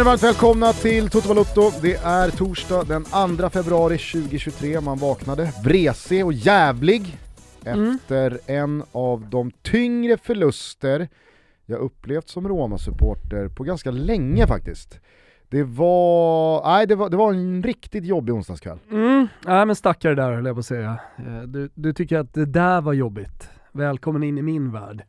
Känner varmt välkomna till Toto Balotto. Det är torsdag den 2 februari 2023. Man vaknade vresig och jävlig Mm. efter en av de tyngre förluster jag upplevt som Roma-supporter på ganska länge faktiskt. Det var, nej, det var, det var en riktigt jobbig onsdagskväll. Mm, nej men stackare där höll jag på att säga. Eh, Du, du tycker att det där var jobbigt. Välkommen in i min värld.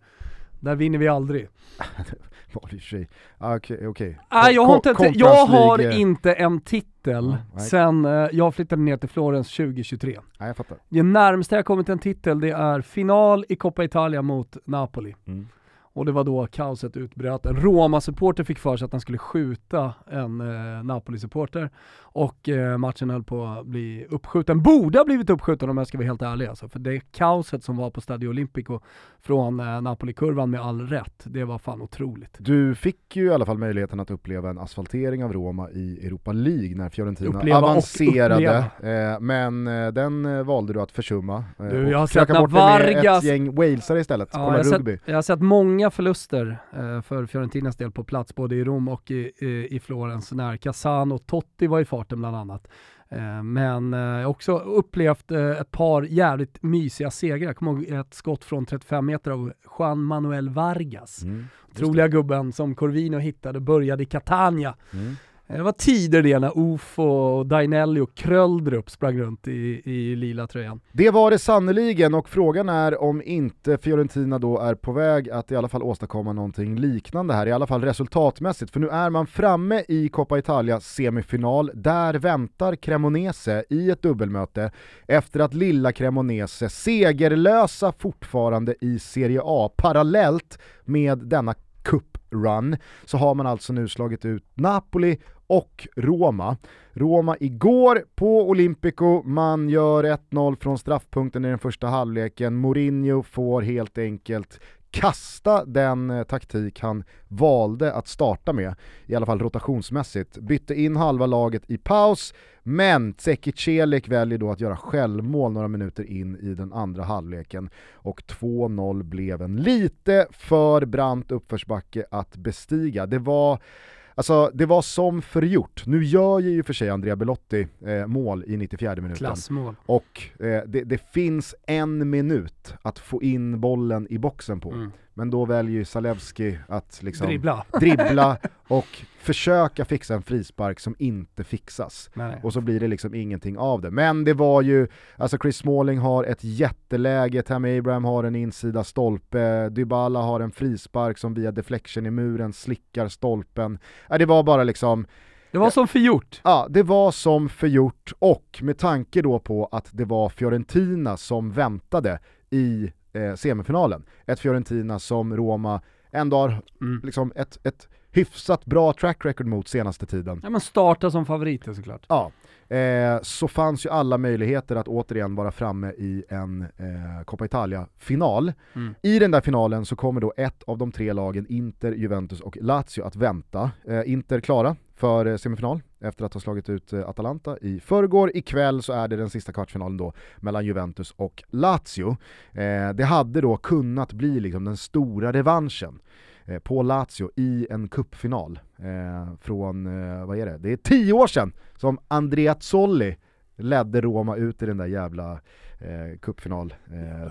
Där vinner vi aldrig. I sig. Ah, Okej, okej. Nej, jag har, inte, Conference jag har inte en titel nej. sen eh, jag flyttade ner till Florens 2023. Nej, jag fattar. Det närmsta jag kommit en titel det är final i Coppa Italia mot Napoli. Mm. Och det var då kaoset utbröt. En Roma-supporter fick för sig att han skulle skjuta en eh, Napoli-supporter och eh, matchen höll på att bli uppskjuten. Borde ha blivit uppskjuten om jag ska vara helt ärlig alltså. För det kaoset som var på Stadio Olimpico från eh, Napoli-kurvan med all rätt, det var fan otroligt. Du fick ju i alla fall möjligheten att uppleva en asfaltering av Roma i Europa League när Fiorentina Uppleva avancerade, eh, men eh, den eh, valde du att försumma eh, Du, jag har sett när Vargas- ett gäng walesare istället, Ja, kolla jag, rugby. sett, jag har sett många förluster eh, för Fiorentinas del på plats, både i Rom och i, i, i Florens, när Casano och Totti var i farten bland annat. Eh, men eh, jag har också upplevt eh, ett par jävligt mysiga segrar. Jag kommer ihåg ett skott från 35 meter av Juan Manuel Vargas. Mm, Troliga gubben som Corvino hittade började i Catania. Mm. Eh, det var tider det när Ufo, och Dainelli och Kröldrup sprang runt i, i lila tröjan. Det var det sannoliken och frågan är om inte Fiorentina då är på väg att i alla fall åstadkomma någonting liknande här, i alla fall resultatmässigt. För nu är man framme i Coppa Italia semifinal, där väntar Cremonese i ett dubbelmöte efter att lilla Cremonese segerlösa fortfarande i Serie A parallellt med denna cup-run så har man alltså nu slagit ut Napoli och Roma. Roma igår på Olympico, man gör 1-0 från straffpunkten i den första halvleken. Mourinho får helt enkelt kasta den eh, taktik han valde att starta med, i alla fall rotationsmässigt. Bytte in halva laget i paus, men Tseki Celik väljer då att göra självmål några minuter in i den andra halvleken och 2-0 blev en lite för brant uppförsbacke att bestiga. Det var Alltså det var som förgjort. Nu gör ju i och för sig Andrea Belotti eh, mål i 94 minuten. Klassmål. Och eh, det, det finns en minut att få in bollen i boxen på. Mm. Men då väljer ju Zalewski att liksom Dribbla. dribbla och försöka fixa en frispark som inte fixas. Nej. Och så blir det liksom ingenting av det. Men det var ju, alltså Chris Smalling har ett jätteläge, Tammy Abraham har en insida stolpe, Dybala har en frispark som via deflection i muren slickar stolpen. Det var bara liksom, Det var som förgjort. ja det var som förgjort och med tanke då på att det var Fiorentina som väntade i eh, semifinalen. Ett Fiorentina som Roma ändå har Mm. liksom ett, ett hyfsat bra track record mot senaste tiden. Ja men starta som favoriter såklart. Ja, eh, så fanns ju alla möjligheter att återigen vara framme i en eh, Coppa Italia-final. Mm. I den där finalen så kommer då ett av de tre lagen, Inter, Juventus och Lazio, att vänta. Eh, Inter klara för eh, semifinal efter att ha slagit ut eh, Atalanta i förrgår. Ikväll så är det den sista kvartsfinalen då mellan Juventus och Lazio. Eh, det hade då kunnat bli liksom den stora revanschen Eh, på Lazio i en cupfinal eh, från, eh, vad är det, det är tio år sedan som Andrea Zolli ledde Roma ut i den där jävla eh, cupfinal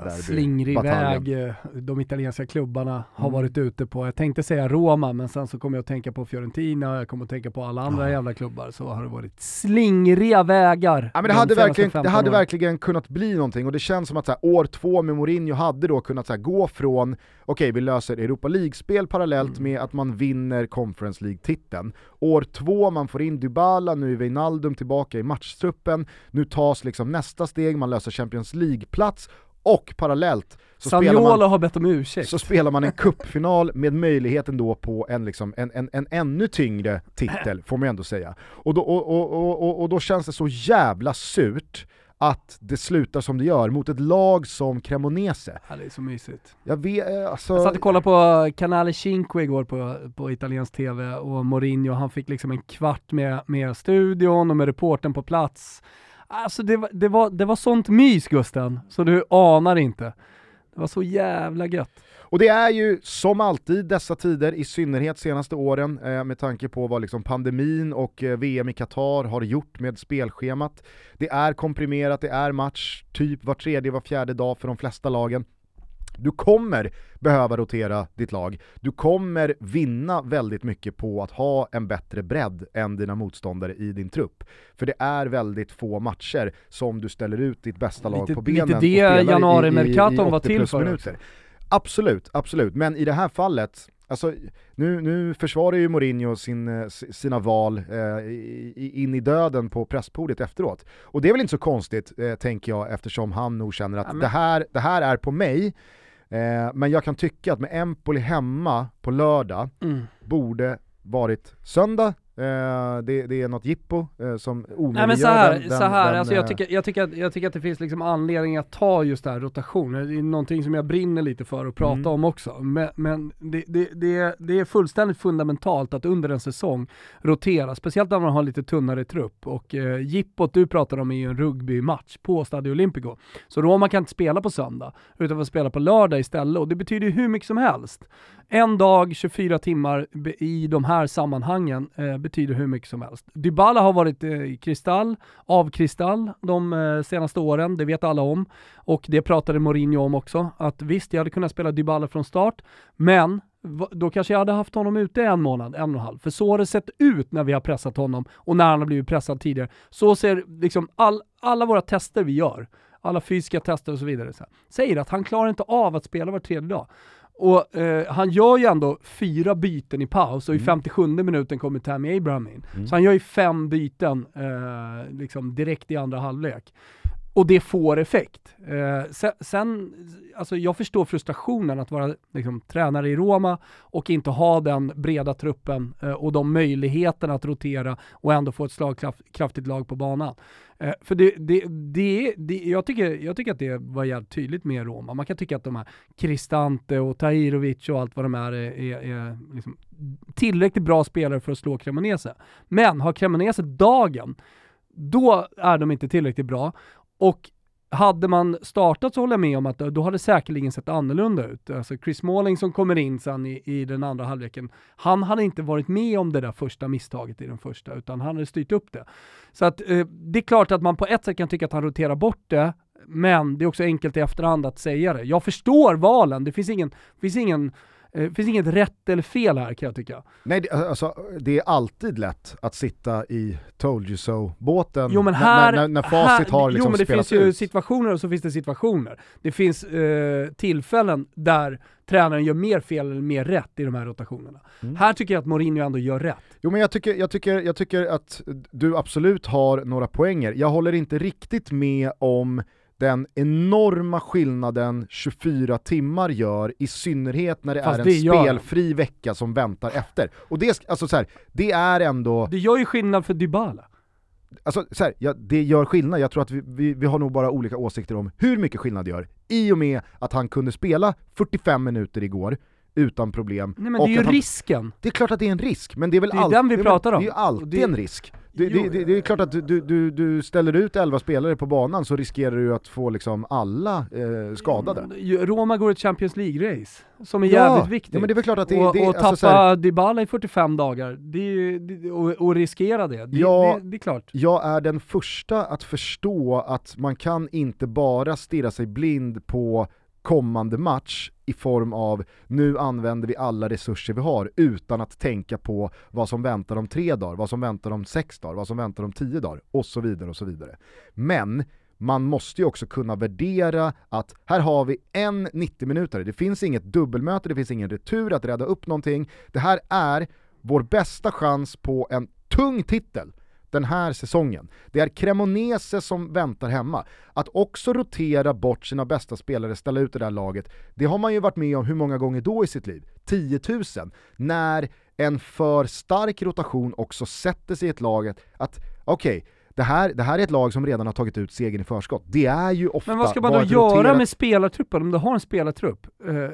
eh, Slingrig väg eh, de italienska klubbarna har Mm. varit ute på. Jag tänkte säga Roma, men sen så kommer jag att tänka på Fiorentina, jag kommer att tänka på alla andra Ja. jävla klubbar. Så har det varit slingriga vägar. Ja men det de hade, verkligen, det 15 hade åren. verkligen kunnat bli någonting och det känns som att här, år två med Mourinho hade då kunnat här, gå från, okej vi löser Europa League-spel parallellt Mm. med att man vinner Conference League-titeln. År två, man får in Dybala, nu är Wijnaldum tillbaka i matchtruppen, nu tas liksom nästa steg, man löser Champions League-plats och parallellt så spelar man har bett om ursäkt. så spelar man en cupfinal med möjligheten då på en, liksom, en, en, en ännu tyngre titel, får man ändå säga. Och då, och, och, och, och, och då känns det så jävla surt att det slutar som det gör mot ett lag som Cremonese. Ja, det är så mysigt. Jag vet, eh, alltså... Jag satt och kollade på Canale Cinque igår på, på italiensk tv och Mourinho, han fick liksom en kvart med, med studion och med reporten på plats. Alltså det, var- det, var, det var sånt mys Gusten, så du anar inte. Det var så jävla gött. Och det är ju som alltid dessa tider, i synnerhet senaste åren, eh, med tanke på vad liksom pandemin och eh, VM i Qatar har gjort med spelschemat. Det är komprimerat, det är match typ var tredje, var fjärde dag för de flesta lagen. Du kommer behöva rotera ditt lag. Du kommer vinna väldigt mycket på att ha en bättre bredd än dina motståndare i din trupp. För det är väldigt få matcher som du ställer ut ditt bästa lag lite, på benen Lite det januari-mercaton var till för. Minuter. Absolut, absolut. Men i det här fallet, alltså, nu, nu försvarar ju Mourinho sin, eh, sina val eh, in i döden på presspodiet efteråt. Och det är väl inte så konstigt, eh, tänker jag, eftersom han nog känner att ja, men... det, här, det här är på mig, Eh, men jag kan tycka att med Empoli hemma på lördag mm. borde varit söndag, det, det, är något jippo eh, som omöjliggör Nej så här, den, så här den, alltså jag, eh, tycker, jag, tycker att, jag tycker att det finns liksom anledning att ta just det här rotationen, det är någonting som jag brinner lite för att prata mm. om också. Men, men det, det, det, det är fullständigt fundamentalt att under en säsong rotera, speciellt när man har lite tunnare trupp. Och eh, jippot du pratar om är ju en rugbymatch på Stadio Olimpico. Så Roma kan inte spela på söndag, utan får spela på lördag istället och det betyder ju hur mycket som helst. En dag, 24 timmar i de här sammanhangen eh, betyder hur mycket som helst. Dybala har varit eh, kristall, av kristall de eh, senaste åren, det vet alla om. Och det pratade Mourinho om också, att visst, jag hade kunnat spela Dybala från start, men då kanske jag hade haft honom ute en månad, en och en halv. För så har det sett ut när vi har pressat honom och när han har blivit pressad tidigare. Så ser liksom all, alla våra tester vi gör, alla fysiska tester och så vidare, så här, säger att han klarar inte av att spela var tredje dag. Och eh, han gör ju ändå fyra byten i paus och i 57 mm. minuten kommer Tammy Abraham in. Mm. Så han gör ju fem byten eh, liksom direkt i andra halvlek. Och det får effekt. Eh, sen, sen, alltså jag förstår frustrationen att vara liksom, tränare i Roma och inte ha den breda truppen eh, och de möjligheterna att rotera och ändå få ett slagkraftigt lag på banan. Eh, för det, det, det, det, jag, tycker, jag tycker att det var jävligt tydligt med Roma. Man kan tycka att de här Cristante och Tahirovic och allt vad de är är, är, är liksom tillräckligt bra spelare för att slå Cremonese. Men har Cremonese dagen, då är de inte tillräckligt bra. Och hade man startat så håller jag med om att då hade det säkerligen sett annorlunda ut. Alltså Chris Måling som kommer in sen i, i den andra halvleken, han hade inte varit med om det där första misstaget i den första, utan han hade styrt upp det. Så att eh, det är klart att man på ett sätt kan tycka att han roterar bort det, men det är också enkelt i efterhand att säga det. Jag förstår valen, det finns ingen, finns ingen det eh, finns inget rätt eller fel här kan jag tycka. Nej, det, alltså, det är alltid lätt att sitta i told you so-båten jo, när, när, när facit här, har liksom Jo men det finns ut. ju situationer och så finns det situationer. Det finns eh, tillfällen där tränaren gör mer fel eller mer rätt i de här rotationerna. Mm. Här tycker jag att Mourinho ändå gör rätt. Jo men jag tycker, jag, tycker, jag tycker att du absolut har några poänger. Jag håller inte riktigt med om den enorma skillnaden 24 timmar gör, i synnerhet när det Fast är en det spelfri vecka som väntar efter. Och det, alltså så här, det är ändå... Det gör ju skillnad för Dybala. Alltså så här, ja, det gör skillnad, jag tror att vi, vi, vi har nog bara olika åsikter om hur mycket skillnad det gör. I och med att han kunde spela 45 minuter igår, utan problem. Nej men det är ju han, risken! Det är klart att det är en risk, men det är väl det är all, den vi pratar om. Det är ju alltid det, en risk. Det, det, det, det, är klart att du, du, du ställer ut 11 spelare på banan så riskerar du att få liksom alla eh, skadade. Roma går ett Champions League-race, som är ja, jävligt viktigt. Ja, men det är väl klart att det, och, det, och alltså tappa här, Dybala i 45 dagar, det, och, och riskera det, det, ja, det, det, är klart. Jag är den första att förstå att man kan inte bara stirra sig blind på kommande match i form av nu använder vi alla resurser vi har utan att tänka på vad som väntar om tre dagar, vad som väntar om sex dagar, vad som väntar om tio dagar och så vidare och så vidare. Men man måste ju också kunna värdera att här har vi en 90 minuter, det finns inget dubbelmöte, det finns ingen retur att rädda upp någonting. Det här är vår bästa chans på en tung titel den här säsongen. Det är Cremonese som väntar hemma. Att också rotera bort sina bästa spelare, ställa ut det där laget, det har man ju varit med om hur många gånger då i sitt liv? 10 000. När en för stark rotation också sätter sig i ett laget att, okej, okay, det här, det här är ett lag som redan har tagit ut segern i förskott. Det är ju ofta Men vad ska man då göra roterat- med spelartruppen om du har en spelartrupp eh,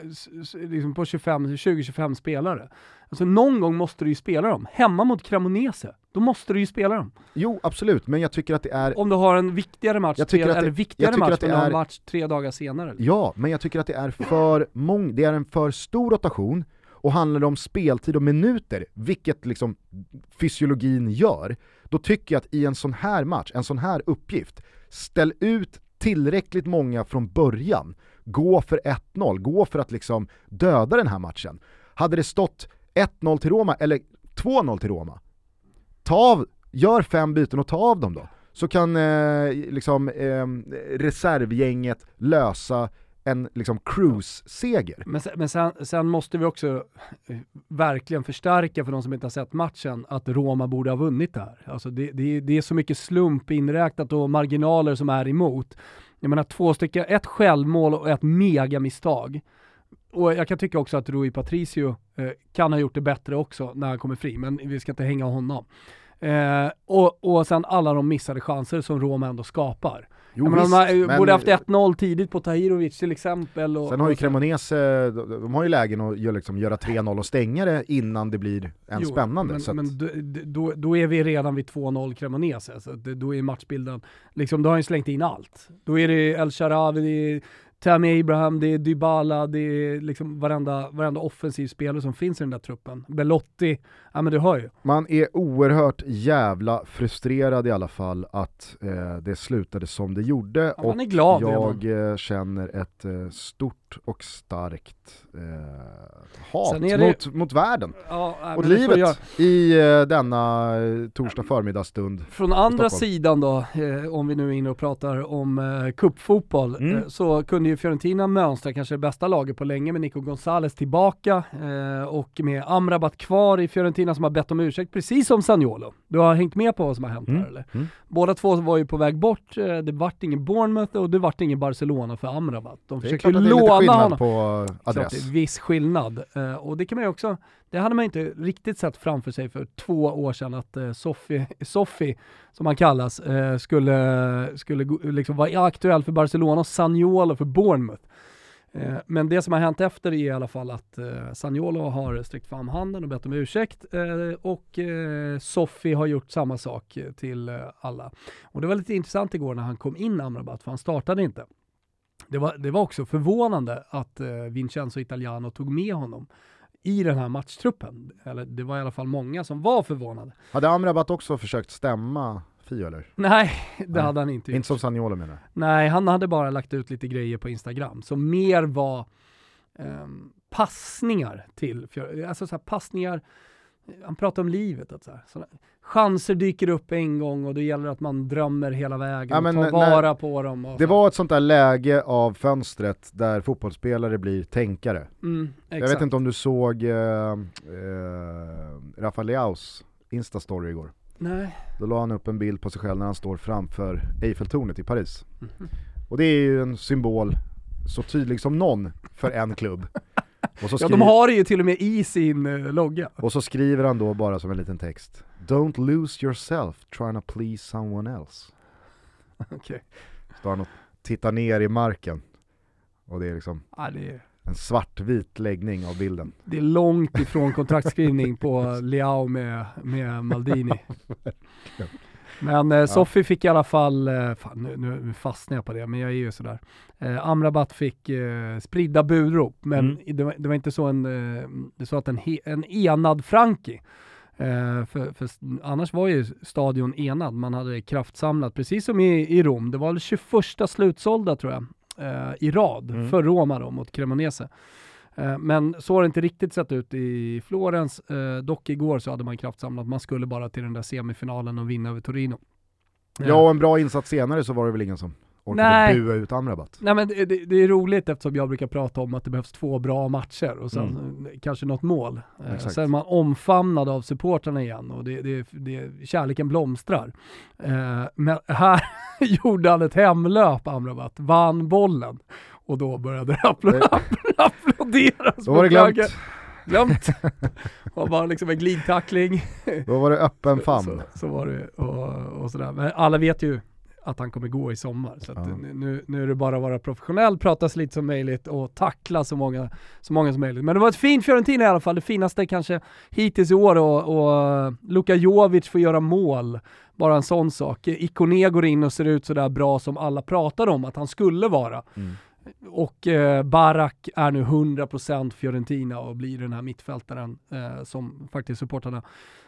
liksom på 25 20-25 spelare? Alltså någon gång måste du ju spela dem. Hemma mot Cremonese, då måste du ju spela dem. Jo, absolut, men jag tycker att det är Om du har en viktigare match, Jag tycker att det- eller viktigare match, men du har en är- match tre dagar senare. Ja, men jag tycker att det är för mång, det är en för stor rotation och handlar det om speltid och minuter, vilket liksom fysiologin gör, då tycker jag att i en sån här match, en sån här uppgift, ställ ut tillräckligt många från början. Gå för 1-0, gå för att liksom döda den här matchen. Hade det stått 1-0 till Roma, eller 2-0 till Roma, ta av, gör fem byten och ta av dem då. Så kan eh, liksom, eh, reservgänget lösa en liksom cruise-seger. Men, sen, men sen, sen måste vi också eh, verkligen förstärka för de som inte har sett matchen att Roma borde ha vunnit det här. Alltså det, det, är- det är så mycket slump inräknat och marginaler som är emot. Jag menar två stycken, ett självmål och ett megamisstag. Och jag kan tycka också att Rui Patricio eh, kan ha gjort det bättre också när han kommer fri, men vi ska inte hänga honom. Eh, och, och sen alla de missade chanser som Roma ändå skapar. Jo, jag menar, de har, visst, men- borde haft 1-0 tidigt på Tahirovic till exempel. Och, Sen har ju Cremonese, de, har ju lägen att göra, liksom, göra 3-0 och stänga det innan det blir en Jo, spännande. Men, så att, men då, då, är vi redan vid 2-0 Cremonese, så då är matchbilden, liksom, då har han slängt in allt. Då är det El Sharawi, Tammy Abraham, det är Dybala, det är liksom varenda, varenda offensiv spelare som finns i den där truppen. Belotti, ja men du hör ju. Man är oerhört jävla frustrerad i alla fall att eh, det slutade som det gjorde Ja, man och är glad jag eh, känner ett eh, stort och starkt eh, hat det- mot, mot världen Ja, nej, och får jag- livet i eh, denna eh, torsdag förmiddagsstund. Från andra sidan då, eh, om vi nu är inne och pratar om eh, cupfotboll, Mm. eh, så kunde ju Fiorentina mönstra kanske det bästa laget på länge med Nico Gonzales tillbaka eh, och med Amrabat kvar i Fiorentina som har bett om ursäkt, precis som Sagnolo. Du har hängt med på vad som har hänt Mm. här eller? Mm. Båda två var ju på väg bort, det vart ingen Bournemouth och det vart ingen Barcelona för Amrabat. De lite låna skillnad honom. på Klart adress. är viss skillnad. Eh, och det kan man ju också, det hade man inte riktigt sett framför sig för två år sedan att uh, Soffi, som han kallas, eh, skulle, skulle liksom vara aktuell för Barcelona och Sagnolo för Bournemouth. Eh, men det som har hänt efter är i alla fall att uh, Sagnolo har sträckt fram handen och bett om ursäkt eh, och uh, Soffi har gjort samma sak eh, till eh, alla. Och det var lite intressant igår när han kom in Amrabat, för han startade inte. Det var, det var också förvånande att eh, Vincenzo Italiano tog med honom i den här matchtruppen. Eller det var i alla fall många som var förvånade. Hade Amrabat också försökt stämma Fio eller? Nej, det Nej, hade han inte gjort. Inte som Sagnolo menar. Nej, han hade bara lagt ut lite grejer på Instagram som mer var ehm, passningar till, Fjör- alltså så passningar, han pratar om livet, att så här, såna, chanser dyker upp en gång och då gäller det att man drömmer hela vägen Ja, och tar vara på dem. Det så. var ett sånt där läge av fönstret där fotbollsspelare blir tänkare. mm, Jag vet inte om du såg eh, eh, Rafael Leaus Insta-story igår. Nej. Då la han upp en bild på sig själv när han står framför Eiffeltornet i Paris. Mhm. Och det är ju en symbol så tydlig som någon för en klubb. Ja, de har det ju till och med i sin eh, logga. och så skriver han då bara som en liten text. Don't lose yourself trying to please someone else. Okej. Står han och tittar ner i marken. Och det är liksom Ja, det, är, en svartvit läggning av bilden. det är långt ifrån kontraktskrivning på Leao med, med Maldini. Men eh, Soffi fick i alla fall, eh, fan, nu, nu fastnar jag på det, men jag är ju sådär. Eh, Amrabat fick eh, spridda burop, men Mm. det, var, det var inte så, en, eh, det så att en, he, en enad Frankie Eh, för, för annars var ju stadion enad, man hade kraftsamlat, precis som i, i Rom. Det var väl 21 slutsålda tror jag, eh, i rad Mm. för Roma då, mot Cremonese. Eh, men så har det inte riktigt sett ut i Florens. Eh, dock igår så hade man kraftsamlat, man skulle bara till den där semifinalen och vinna över Torino. Eh, Ja, och en bra insats senare så var det väl ingen som orkade Nej. bua ut Amrabat. Nej men det, det, det är roligt eftersom jag brukar prata om att det behövs två bra matcher och sen eh, kanske något mål. Exakt. sen är man omfamnad av supportrarna igen och det, det, det, kärleken blomstrar. Men här gjorde han ett hemlöp, Amrabat, vann bollen och då började det applå- Det- applåderas Då var det glömt. glömt. och bara liksom en glidtackling. Då var det öppen famn. Så, så, var det och, och sådär. Men alla vet ju att han kommer gå i sommar. Så Ja. nu, nu är det bara att vara professionell, prata så lite som möjligt och tackla så många, så många som möjligt. Men det var ett fint Fiorentina i alla fall, det finaste kanske hittills i år och, och Luka Jovic får göra mål. Bara en sån sak. Ikoné går in och ser ut sådär bra som alla pratade om att han skulle vara. Mm. Och eh, Barak är nu 100% Fiorentina och blir den här mittfältaren eh, som faktiskt supportarna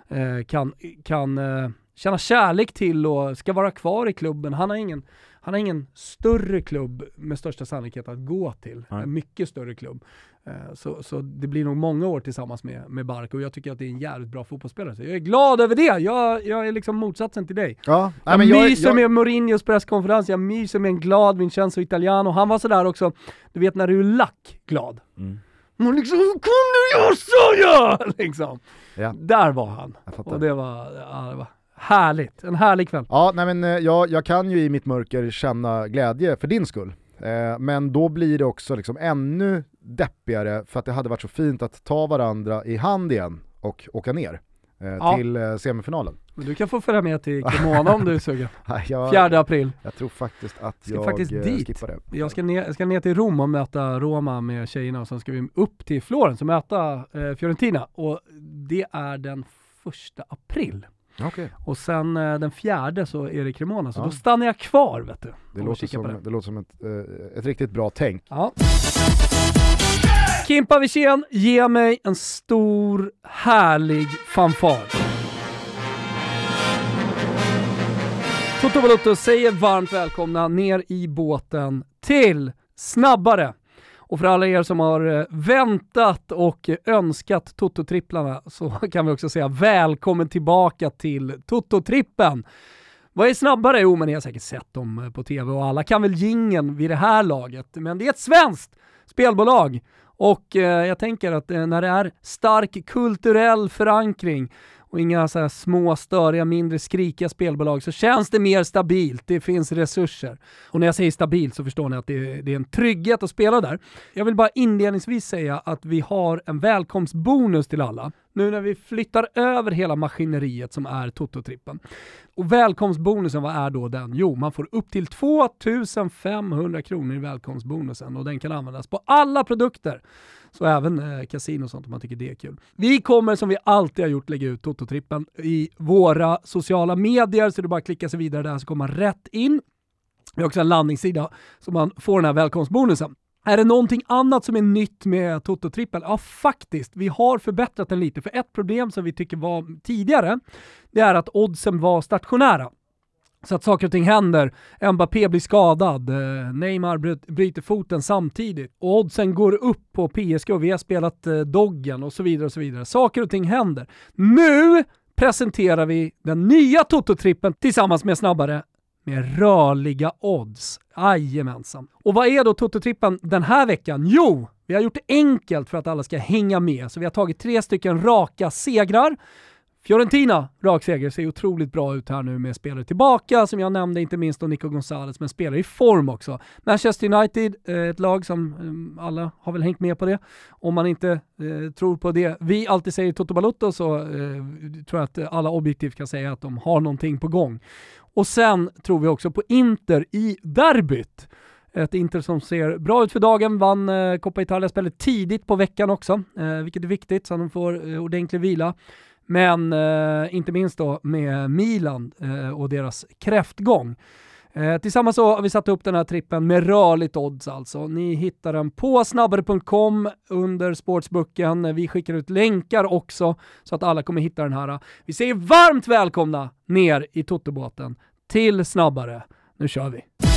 eh, kan, kan eh, känna kärlek till och ska vara kvar i klubben. Han har ingen, han har ingen större klubb med största sannolikhet att gå till. Nej. En mycket större klubb. Eh, så, så det blir nog många år tillsammans med, med Barak och jag tycker att det är en jävligt bra fotbollsspelare. Så jag är glad över det! Jag, jag är liksom motsatsen till dig. Ja, Jag men jag, myser jag, med Mourinhos presskonferens, jag myser med en glad Vincenzo Italiano. Han var sådär också, du vet när du är lack glad. Mm. Och liksom, hur kunde jag säga? Liksom. Ja. Där var han. Jag. Och det var, ja, det var härligt. En härlig kväll. Ja, nej men eh, jag, jag kan ju i mitt mörker känna glädje för din skull. Eh, men då blir det också liksom ännu deppigare för att det hade varit så fint att ta varandra i hand igen och åka ner eh, Ja. till eh, semifinalen. Men Du kan få följa med till Cremona om du är sugen. Jag, 4 april. jag tror faktiskt att Ska jag faktiskt eh, dit. skippar det. Jag ska, ner, jag ska ner till Rom och möta Roma med tjejerna och sen ska vi upp till Florens och möta eh, Fiorentina. Och det är den första april. Okej, Och sen eh, den fjärde så är det Cremona, så Ja. då stannar jag kvar vet du. det, låter som, det låter som ett, eh, ett riktigt bra tänk. Ja. Kimpa Wirsén, ge mig en stor, härlig fanfar. Toto Balotto säger varmt välkomna ner i båten till Snabbare. Och för alla er som har eh, väntat och önskat Toto-tripplarna så kan vi också säga välkommen tillbaka till Toto-trippen. Vad är snabbare? Jo, men ni har säkert sett dem eh, på tv och alla kan väl gingen vid det här laget. Men det är ett svenskt spelbolag och eh, jag tänker att eh, när det är stark kulturell förankring och inga så här små, störiga, mindre skrikiga spelbolag så känns det mer stabilt. Det finns resurser. Och när jag säger stabilt så förstår ni att det är, det är en trygghet att spela där. Jag vill bara inledningsvis säga att vi har en välkomstbonus till alla. Nu när vi flyttar över hela maskineriet som är Toto-trippen. Och välkomstbonusen, vad är då den? Jo, man får upp till 2500 kronor i välkomstbonusen och den kan användas på alla produkter. Så även eh, kasino och sånt om man tycker det är kul. Vi kommer som vi alltid har gjort lägga ut Toto-trippen i våra sociala medier så det är bara att klicka sig vidare där så kommer man rätt in. Vi har också en landningssida så man får den här välkomstbonusen. Är det någonting annat som är nytt med Toto-trippen? Ja, faktiskt. Vi har förbättrat den lite. För ett problem som vi tycker var tidigare, det är att oddsen var stationära. Så att saker och ting händer. Mbappé blir skadad, eh, Neymar bryter foten samtidigt och oddsen går upp på PSG och vi har spelat eh, Doggen och så vidare och så vidare. Saker och ting händer. Nu presenterar vi den nya Toto-trippen tillsammans med Snabbare med rörliga odds. Jajamensan. Och vad är då Toto-trippen den här veckan? Jo, vi har gjort det enkelt för att alla ska hänga med. Så vi har tagit tre stycken raka segrar. Fiorentina, rak seger, ser otroligt bra ut här nu med spelare tillbaka, som jag nämnde, inte minst då Nico Gonzales, men spelare i form också. Manchester United, eh, ett lag som eh, alla har väl hängt med på det. Om man inte eh, tror på det vi alltid säger i Toto Balotto så eh, tror jag att alla objektivt kan säga att de har någonting på gång. Och sen tror vi också på Inter i derbyt. Ett Inter som ser bra ut för dagen, vann eh, Coppa Italia, spelade tidigt på veckan också, eh, vilket är viktigt så att de får eh, ordentlig vila. Men eh, inte minst då med Milan eh, och deras kräftgång. Eh, tillsammans så har vi satt upp den här trippen med rörligt odds alltså. Ni hittar den på snabbare.com under sportsbooken. Vi skickar ut länkar också så att alla kommer hitta den här. Vi säger varmt välkomna ner i Totobåten till Snabbare. Nu kör vi!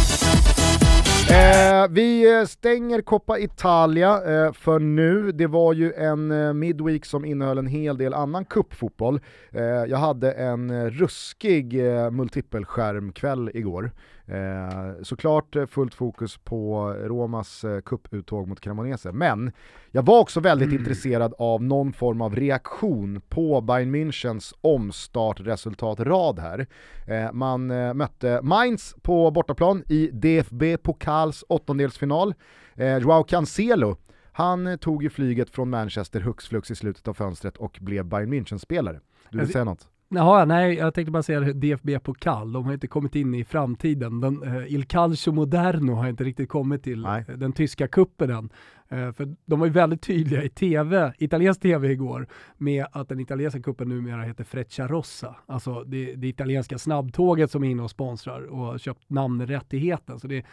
Eh, vi eh, stänger Coppa Italia eh, för nu. Det var ju en eh, midweek som innehöll en hel del annan kuppfotboll. Eh, jag hade en eh, ruskig eh, multipelskärmkväll igår. Eh, såklart eh, fullt fokus på Romas eh, kupputtåg mot Cremonese, men jag var också väldigt intresserad av någon form av reaktion på Bayern Münchens omstartresultatrad här. Eh, man eh, mötte Mainz på bortaplan i DFB Pokals åttondelsfinal. Eh, Joao Cancelo Han eh, tog ju flyget från Manchester hux flux i slutet av fönstret och blev Bayern München-spelare. Du vill Alltså- säga något? Jaha, nej, jag tänkte bara säga DFB-pokal, de har inte kommit in i framtiden. Den, eh, Il Calcio Moderno har inte riktigt kommit till Nej. eh, den tyska kuppen än. Eh, för de var ju väldigt tydliga i TV, italiensk TV igår, med att den italienska kuppen numera heter Frecciarossa. Alltså det, det italienska snabbtåget som är inne och sponsrar och har köpt namnrättigheten. Så det,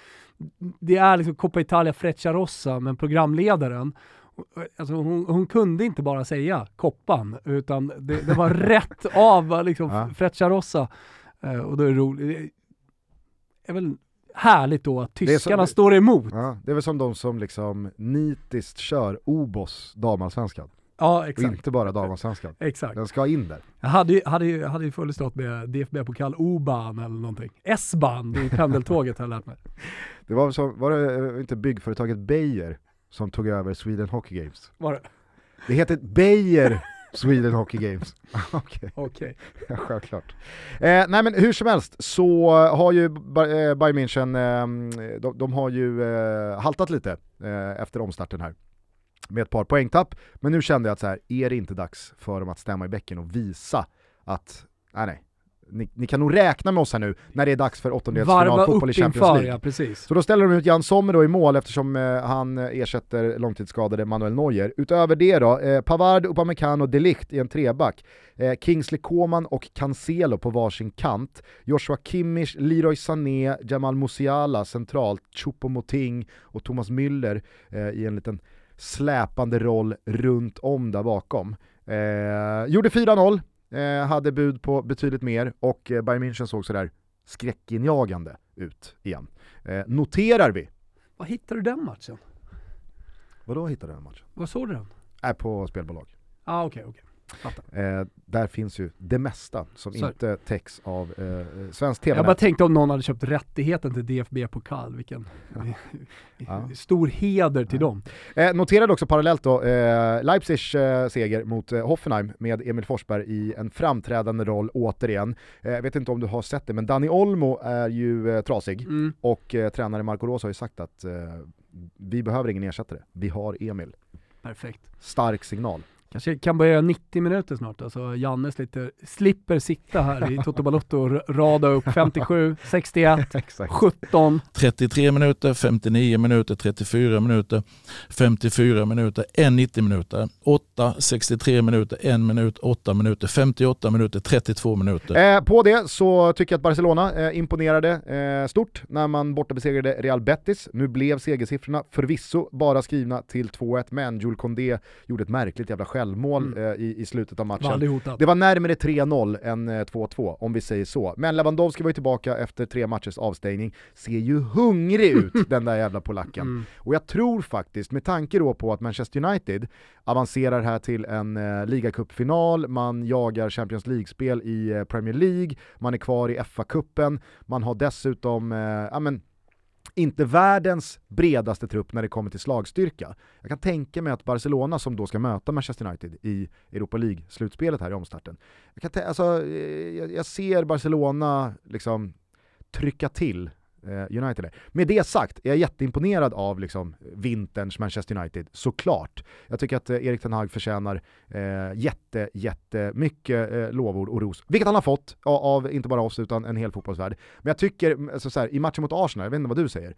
det är liksom Coppa Italia Frecciarossa, men programledaren Alltså hon, hon kunde inte bara säga koppan, utan det, det var rätt av liksom Ja. Frecciarossa. Eh, och då är det roligt. Det är väl härligt då att tyskarna står emot. Ja, det är väl som de som liksom nitiskt kör Obos damallsvenskan, Ja, och exakt. inte bara damallsvenskan. exakt. Den ska in där. Jag hade ju, hade ju, hade ju stått med DFB-pokal O-ban eller någonting. S-ban, det är pendeltåget har jag lärt mig. Det var, som, var det eh, inte byggföretaget Beijer som tog över Sweden Hockey Games? Var det? Det heter Beijer Sweden Hockey Games. Okej, Okej. ja, självklart. Eh, nej men hur som helst så har ju eh, Bayern München, eh, de, de har ju eh, haltat lite eh, efter omstarten här med ett par poängtapp, men nu kände jag att så här, är det inte dags för dem att stämma i bäcken och visa att, nej nej, ni, ni kan nog räkna med oss här nu när det är dags för åttondelsfinal Varva fotboll i Champions inför, League. ja precis. Så då ställer de ut Jan Sommer då i mål eftersom eh, han eh, ersätter långtidsskadade Manuel Neuer. Utöver det då, eh, Pavard, Upamecano och Delict i en treback. Eh, Kingsley Coman och Cancelo på varsin kant. Joshua Kimmich, Leroy Sané, Jamal Musiala centralt, Choupo-Moting och Thomas Müller eh, i en liten släpande roll runt om där bakom. Eh, gjorde 4-0, eh, hade bud på betydligt mer och eh, Bayern München såg sådär skräckinjagande ut igen. Eh, noterar vi. Vad hittar du den matchen? Vadå hittade du den matchen? Vad såg du den? Är på spelbolag. ah, okej, okej. Fattar. Eh, där finns ju det mesta som Så- inte täcks av eh, svensk tv Jag bara tänkte om någon hade köpt rättigheten till DFB-pokal, vilken Ja. stor heder till dem. Eh, noterade också parallellt då eh, Leipzigs eh, seger mot eh, Hoffenheim med Emil Forsberg i en framträdande roll återigen. Eh, Jag vet inte om du har sett det, men Dani Olmo är ju eh, trasig Mm. och eh, tränare Marco Rose har ju sagt att eh, vi behöver ingen ersättare, vi har Emil. Perfekt. Stark signal. Kanske kan börja 90 minuter snart, alltså Janne slipper, slipper sitta här i Toto Balotto och rada upp 57, 61, Exakt. 17. 33 minuter, 59 minuter, 34 minuter, 54 minuter, 1 90 minuter, 8, 63 minuter, 1 minut, 8 minuter, 58 minuter, 32 minuter. Eh, på det så tycker jag att Barcelona eh, imponerade eh, stort när man borta besegrade Real Betis. Nu blev segersiffrorna förvisso bara skrivna till 2-1, men Jules Condé gjorde ett märkligt jävla självmål Mm. eh, i, i slutet av matchen. Det var närmare 3-0 än eh, 2-2, om vi säger så. Men Lewandowski var ju tillbaka efter tre matchers avstängning, ser ju hungrig ut den där jävla polacken. Mm. Och jag tror faktiskt, med tanke då på att Manchester United avancerar här till en eh, ligacupfinal, man jagar Champions League-spel i eh, Premier League, man är kvar i FA-cupen, man har dessutom, eh, ja men, inte världens bredaste trupp när det kommer till slagstyrka. Jag kan tänka mig att Barcelona som då ska möta Manchester United i Europa League-slutspelet här i omstarten, jag, kan alltså, eh, jag, jag ser Barcelona liksom trycka till Eh, United. är. Med det sagt är jag jätteimponerad av liksom, vinterns Manchester United, såklart. Jag tycker att eh, Erik Ten Hag förtjänar eh, jätte, jättemycket eh, lovord och ros, vilket han har fått av, av inte bara oss utan en hel fotbollsvärld. Men jag tycker, alltså, så här, i matchen mot Arsenal, jag vet inte vad du säger,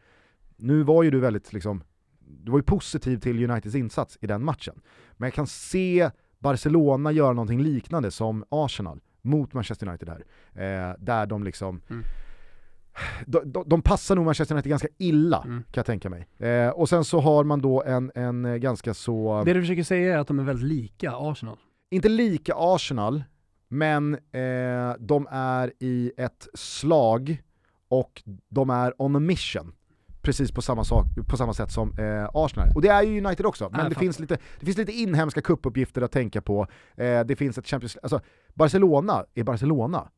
nu var ju du väldigt liksom, du var ju positiv till Uniteds insats i den matchen. Men jag kan se Barcelona göra någonting liknande som Arsenal mot Manchester United här. Eh, där de liksom, Mm de, de, de passar nog Manchester United ganska illa Mm. kan jag tänka mig. Eh, och sen så har man då en, en eh, ganska så, Det du försöker säga är att de är väldigt lika Arsenal. inte lika Arsenal, men eh, de är i ett slag och de är on a mission. Precis på samma, sak, på samma sätt som eh, Arsenal. Och det är ju United också, men jag det finns, lite, det finns lite inhemska kuppuppgifter att tänka på. Eh, det finns ett Champions alltså Barcelona är Barcelona.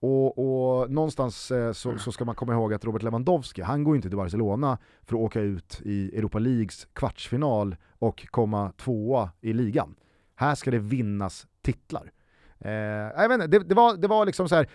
Och, och någonstans eh, så, så ska man komma ihåg att Robert Lewandowski, han går ju inte till Barcelona för att åka ut i Europa Leagues kvartsfinal och komma tvåa i ligan. Här ska det vinnas titlar. Eh, jag vet inte, det, det, var, det var liksom så här.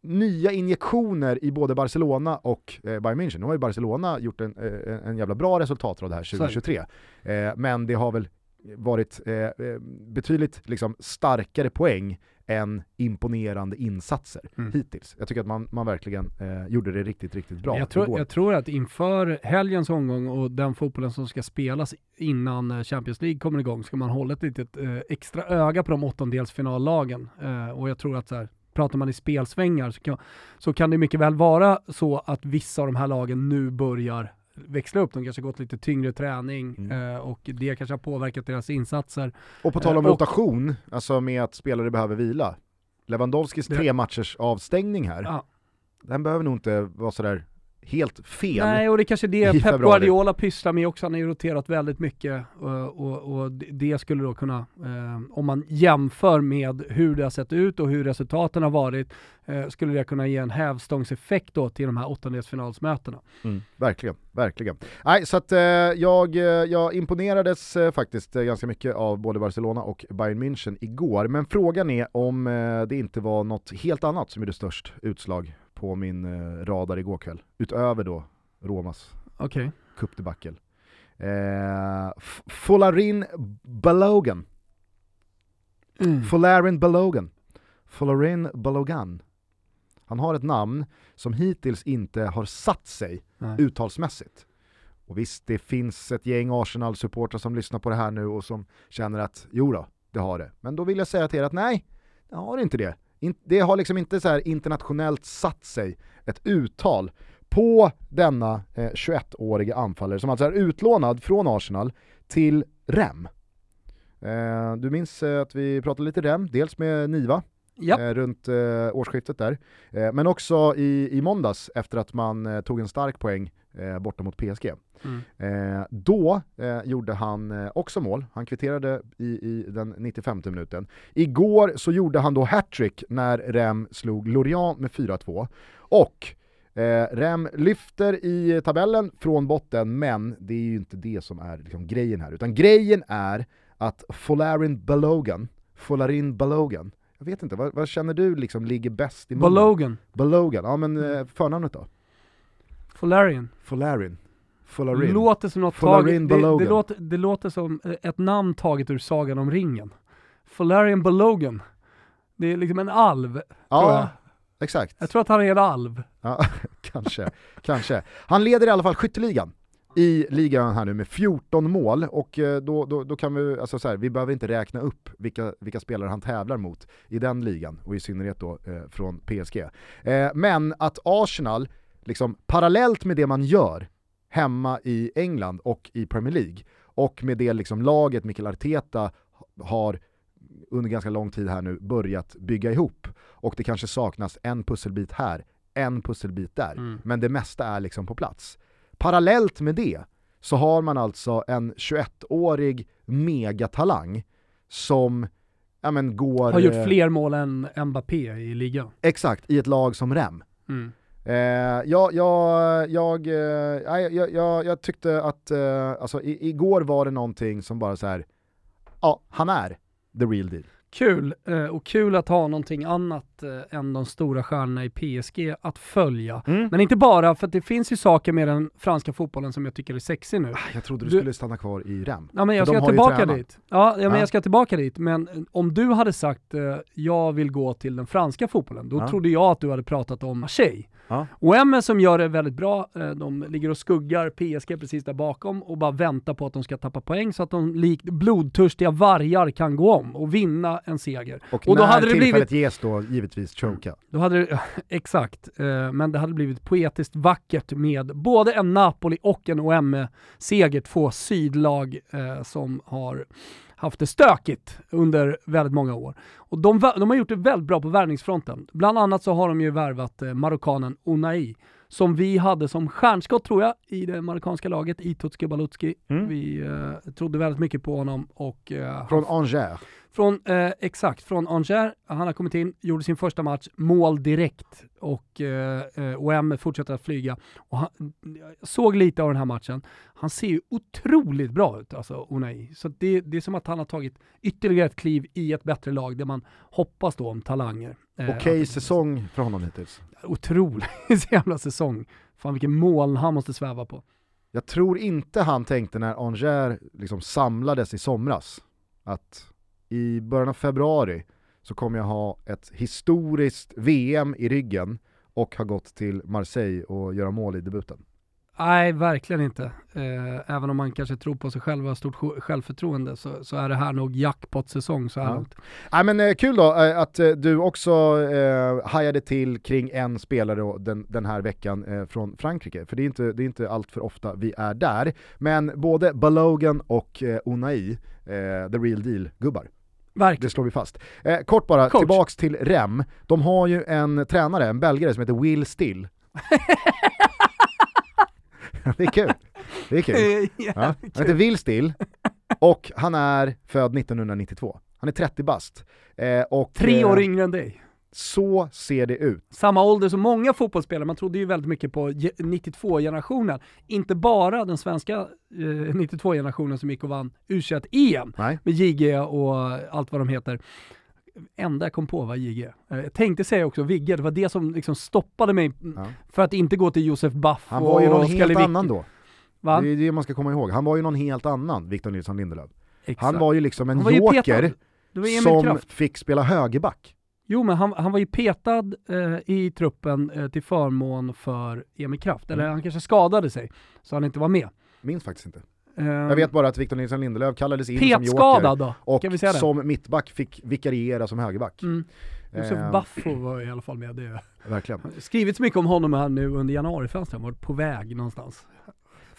nya injektioner i både Barcelona och eh, Bayern München. Nu har ju Barcelona gjort en, eh, en jävla bra resultat av det här 2023. Eh, men det har väl varit eh, eh, betydligt liksom, starkare poäng än imponerande insatser mm. hittills. Jag tycker att man, man verkligen eh, gjorde det riktigt, riktigt bra jag tror, jag tror att inför helgens omgång och den fotbollen som ska spelas innan eh, Champions League kommer igång ska man hålla ett litet eh, extra öga på de åttondelsfinallagen. Eh, och jag tror att så här, pratar man i spelsvängar så kan, så kan det mycket väl vara så att vissa av de här lagen nu börjar växla upp, de kanske gått lite tyngre träning mm. eh, och det kanske har påverkat deras insatser. Och på tal om eh, rotation, alltså med att spelare behöver vila. Lewandowskis det... tre matchers avstängning här, ja. den behöver nog inte vara sådär helt fel Nej, och det är kanske det Pep februari. Guardiola pysslar med också. Han har ju roterat väldigt mycket och, och, och det skulle då kunna, eh, om man jämför med hur det har sett ut och hur resultaten har varit, eh, skulle det kunna ge en hävstångseffekt då till de här åttondelsfinalsmötena. Mm, verkligen, verkligen. Nej, så att eh, jag, eh, jag imponerades eh, faktiskt eh, ganska mycket av både Barcelona och Bayern München igår, men frågan är om det inte var något helt annat som gjorde störst utslag på min eh, radar igår kväll. Utöver då Romas okay. cupdebacle. Eh, Folarin Balogan. Mm. Folarin Balogan. Folarin Balogan. Han har ett namn som hittills inte har satt sig Nej. uttalsmässigt. Och visst, det finns ett gäng Arsenal-supportrar som lyssnar på det här nu och som känner att jo då, det har det. Men då vill jag säga till er att nej, det har inte det det har liksom inte så internationellt satt sig ett uttal på denna eh, 21-åriga anfallare som alltså är utlånad från Arsenal till REM. Eh, du minns eh, att vi pratade lite REM, dels med Niva Yep. Eh, runt eh, årsskiftet där. Eh, men också i, i måndags efter att man tog en stark poäng eh, borta mot PSG. Mm. Eh, då eh, gjorde han eh, också mål, han kvitterade i, i den 95 minuten. Igår så gjorde han då hattrick när Rem slog Lorient med 4-2. Och eh, Rem lyfter i tabellen från botten, men det är ju inte det som är liksom, grejen här. Utan grejen är att Folarin Balogan, Folarin Balogan, jag vet inte, vad, vad, känner du liksom ligger bäst i munnen? Balogan. Balogan, ja men eh, förnamnet då? Folarin. Folarin. Folarin. Låter som något taget, det, det, låter, det låter som eh, ett namn taget ur Sagan om ringen. Folarin Balogan. Det är liksom en alv, ja, tror jag. exakt. Jag tror att han är en alv. Ja, kanske, kanske. Han leder i alla fall skytteligan i ligan här nu med 14 mål och eh, då, då, då kan vi, alltså så här, vi behöver inte räkna upp vilka, vilka spelare han tävlar mot i den ligan och i synnerhet då eh, från PSG. Eh, men att Arsenal, liksom parallellt med det man gör hemma i England och i Premier League och med det liksom laget Mikael Arteta har under ganska lång tid här nu börjat bygga ihop och det kanske saknas en pusselbit här, en pusselbit där, mm. men det mesta är liksom på plats. Parallellt med det så har man alltså en 21-årig megatalang som ja, men går... Har gjort eh, fler mål än Mbappé i ligan. Exakt, i ett lag som Rem. Mm. Eh, jag, jag, jag, eh, jag, jag, jag, tyckte att, eh, alltså igår var det någonting som bara så här, ja, han är the real deal. Kul, och kul att ha någonting annat än de stora stjärnorna i PSG att följa. Mm. Men inte bara, för det finns ju saker med den franska fotbollen som jag tycker är sexig nu. Ah, jag trodde du, du skulle stanna kvar i REM. Ja men jag ska tillbaka dit. Ja, ja, men jag ska tillbaka dit. Men om du hade sagt jag vill gå till den franska fotbollen, då ja. trodde jag att du hade pratat om Marseille. Ja. Och som gör det väldigt bra, eh, de ligger och skuggar PSG precis där bakom och bara väntar på att de ska tappa poäng så att de likt blodtörstiga vargar kan gå om och vinna en seger. Och, och när då hade det blivit... ges då givetvis choka. Då hade det, exakt, eh, men det hade blivit poetiskt vackert med både en Napoli och en OM-seger, två sydlag eh, som har haft det stökigt under väldigt många år. Och de, de har gjort det väldigt bra på värvningsfronten. Bland annat så har de ju värvat eh, marockanen Unai, som vi hade som stjärnskott tror jag i det marockanska laget, i Balutski. Mm. Vi eh, trodde väldigt mycket på honom och... Eh, Från Angers. Från, eh, exakt, från Angers. Han har kommit in, gjorde sin första match, mål direkt och eh, eh OM fortsätter att flyga. Och han, jag såg lite av den här matchen. Han ser ju otroligt bra ut, alltså Unai. Så det, det är som att han har tagit ytterligare ett kliv i ett bättre lag där man hoppas då om talanger. Eh, Okej säsong för honom hittills. Otrolig jävla säsong. Fan vilken moln han måste sväva på. Jag tror inte han tänkte när Angers liksom samlades i somras att i början av februari så kommer jag ha ett historiskt VM i ryggen och ha gått till Marseille och göra mål i debuten. Nej, verkligen inte. Eh, även om man kanske tror på sig själv och har stort självförtroende så, så är det här nog jackpot-säsong så här ja. långt. Nej, men eh, kul då eh, att du också eh, hajade till kring en spelare då, den, den här veckan från Frankrike, för det är, inte, det är inte allt för ofta vi är där. Men både Balogan och eh, the real deal-gubbar. Verkligen. Det slår vi fast. Eh, kort bara, Coach. tillbaks till REM. De har ju en tränare, en belgare som heter Will Still. det är kul. Det är kul. Ja, han heter Will Still och han är född 1992. Han är 30 bast. Eh, och, Tre år eh, yngre än dig. Så ser det ut. Samma ålder som många fotbollsspelare, man trodde ju väldigt mycket på 92-generationen. Inte bara den svenska eh, 92-generationen som gick och vann U21-EM med JG och allt vad de heter enda jag kom på var JG. Eh, jag tänkte säga också Vigge, det var det som liksom stoppade mig ja. för att inte gå till Josef Baff Han var ju någon helt annan då. Va? Det är det man ska komma ihåg. Han var ju någon helt annan, Victor Nilsson Lindelöf. Exakt. Han var ju liksom en joker som Kraft. fick spela högerback. Jo men han, han var ju petad eh, i truppen eh, till förmån för Emil Kraft, eller mm. han kanske skadade sig så han inte var med. Minns faktiskt inte. Jag vet bara att Victor Nilsson Lindelöf kallades in som joker då, och som mittback fick vikariera som högerback. Mm. Josef uh, Baffo var i alla fall med. Det. Verkligen. Skrivits mycket om honom här nu under januarifönstret, han var på väg någonstans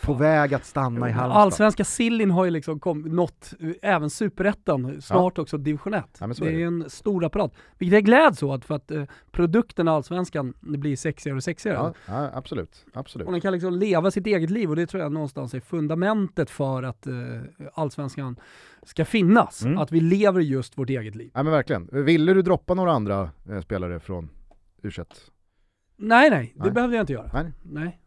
på väg att stanna i Halmstad. Allsvenska sillin har ju liksom kom, nått även superettan, snart ja. också division 1. Ja, det är, det. en stor apparat. Vilket jag gläds åt för att eh, produkten allsvenskan blir sexigare och sexigare. Ja, absolut. absolut. Och den kan liksom leva sitt eget liv och det tror jag någonstans är fundamentet för att eh, allsvenskan ska finnas. Mm. Att vi lever just vårt eget liv. Ja men verkligen. Ville du droppa några andra eh, spelare från u Nej, nej, nej, det behövde jag inte göra. Nej. nej.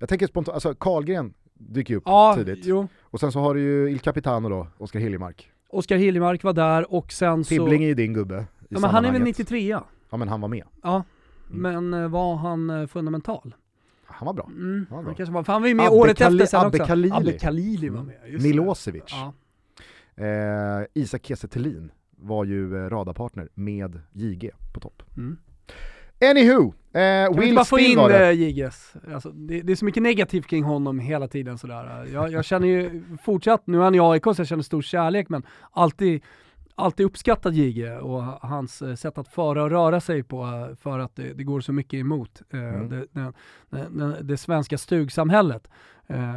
Jag tänker spontant, alltså Karlgren dyker ju upp ja, tidigt. Jo. Och sen så har du ju Il Capitano då, Oskar Hiljemark. Oskar Hiljemark var där och sen så... Tibbling är ju din gubbe Ja men han är väl 93 Ja men han var med. Ja, mm. men eh, var han eh, fundamental? Han var bra. Mm. Han, var bra. kanske var, för han var ju med Abbe året Kali, efter sen Abbe också. Khalili. Abbe Khalili var med, just Milosevic. Ja. Eh, Isak Kiese var ju eh, radarpartner med JG på topp. Mm. Anywho, eh, Will bara få in. JGS? Alltså, det, det, är så mycket negativt kring honom hela tiden sådär. Jag, jag känner ju fortsatt, nu är han i AIK så jag känner stor kärlek men alltid alltid uppskattat JG och hans eh, sätt att föra och röra sig på eh, för att det, det går så mycket emot eh, mm. det, det, det, det, svenska stugsamhället.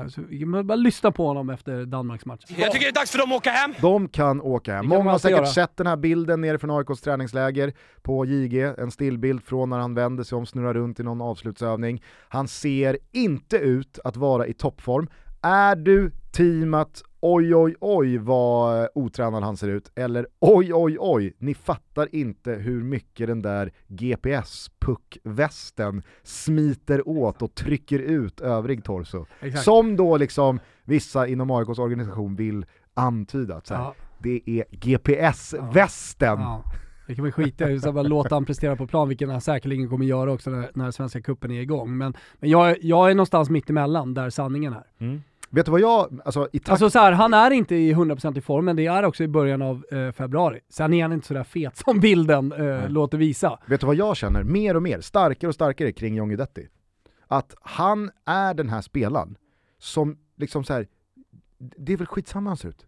Så vi kan bara lyssna på honom efter Danmarks match. Jag tycker det är dags för dem att åka hem. De kan åka hem. Många har säkert göra. sett den här bilden nere från AIKs träningsläger på JG, en stillbild från när han vänder sig om, snurrar runt i någon avslutsövning. Han ser inte ut att vara i toppform. Är du teamat oj oj oj vad otränad han ser ut, eller oj oj oj, ni fattar inte hur mycket den där GPS-puckvästen smiter åt och trycker ut övrig torso. Exakt. Som då liksom vissa inom AIKs organisation vill antyda att så här, ja. det är GPS-västen. Ja. Ja. Det kan vi skita i, bara låta han prestera på plan, vilket han säkerligen kommer göra också när, när svenska kuppen är igång. Men, men jag, jag är någonstans mitt emellan där sanningen är. Mm. Vet du vad jag, alltså i takt... Alltså så här, han är inte i 100% i form, men det är också i början av eh, februari. Sen är han inte sådär fet som bilden eh, låter visa. Vet du vad jag känner mer och mer, starkare och starkare kring John Guidetti? Att han är den här spelaren som liksom så här, det är väl skitsamma han ser ut.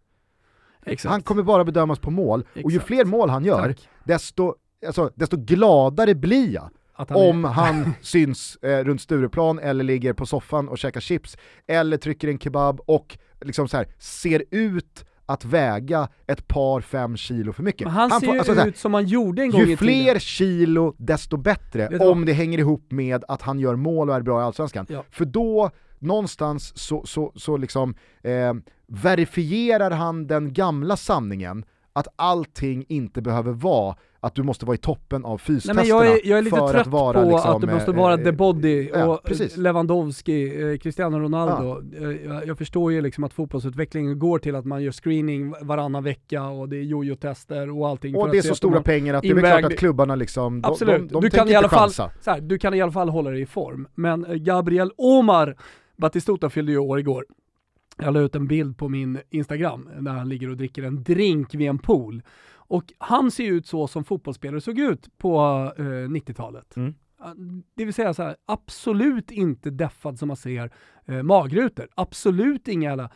Exakt. Han kommer bara bedömas på mål, Exakt. och ju fler mål han gör, desto, alltså, desto gladare blir jag om är... han syns eh, runt Stureplan eller ligger på soffan och käkar chips, eller trycker en kebab och liksom så här, ser ut att väga ett par fem kilo för mycket. Men han, han ser får, alltså, ut här, som han gjorde en gång Ju fler kilo desto bättre, om det hänger ihop med att han gör mål och är bra i Allsvenskan. Ja. För då, någonstans så, så, så liksom eh, verifierar han den gamla sanningen att allting inte behöver vara att du måste vara i toppen av fystesterna Nej, men jag, är, jag är lite för trött att vara på liksom, att det måste eh, vara eh, the body ja, och precis. Lewandowski, eh, Cristiano Ronaldo. Eh, Jag, förstår ju liksom att fotbollsutvecklingen går till att man gör screening varannan vecka och det är jojo-tester och allting. Och det är så de stora pengar att det är klart att klubbarna liksom, de, Absolut, de, de du, tänker kan i alla fall, så här, du kan i alla fall hålla dig i form. Men Gabriel Omar Batistuta fyllde ju år igår. Jag la ut en bild på min Instagram där han ligger och dricker en drink vid en pool. Och han ser ut så som fotbollsspelare såg ut på eh, 90-talet. Mm. Det vill säga så här, absolut inte deffad som man ser eh, magrutor. Absolut inga jävla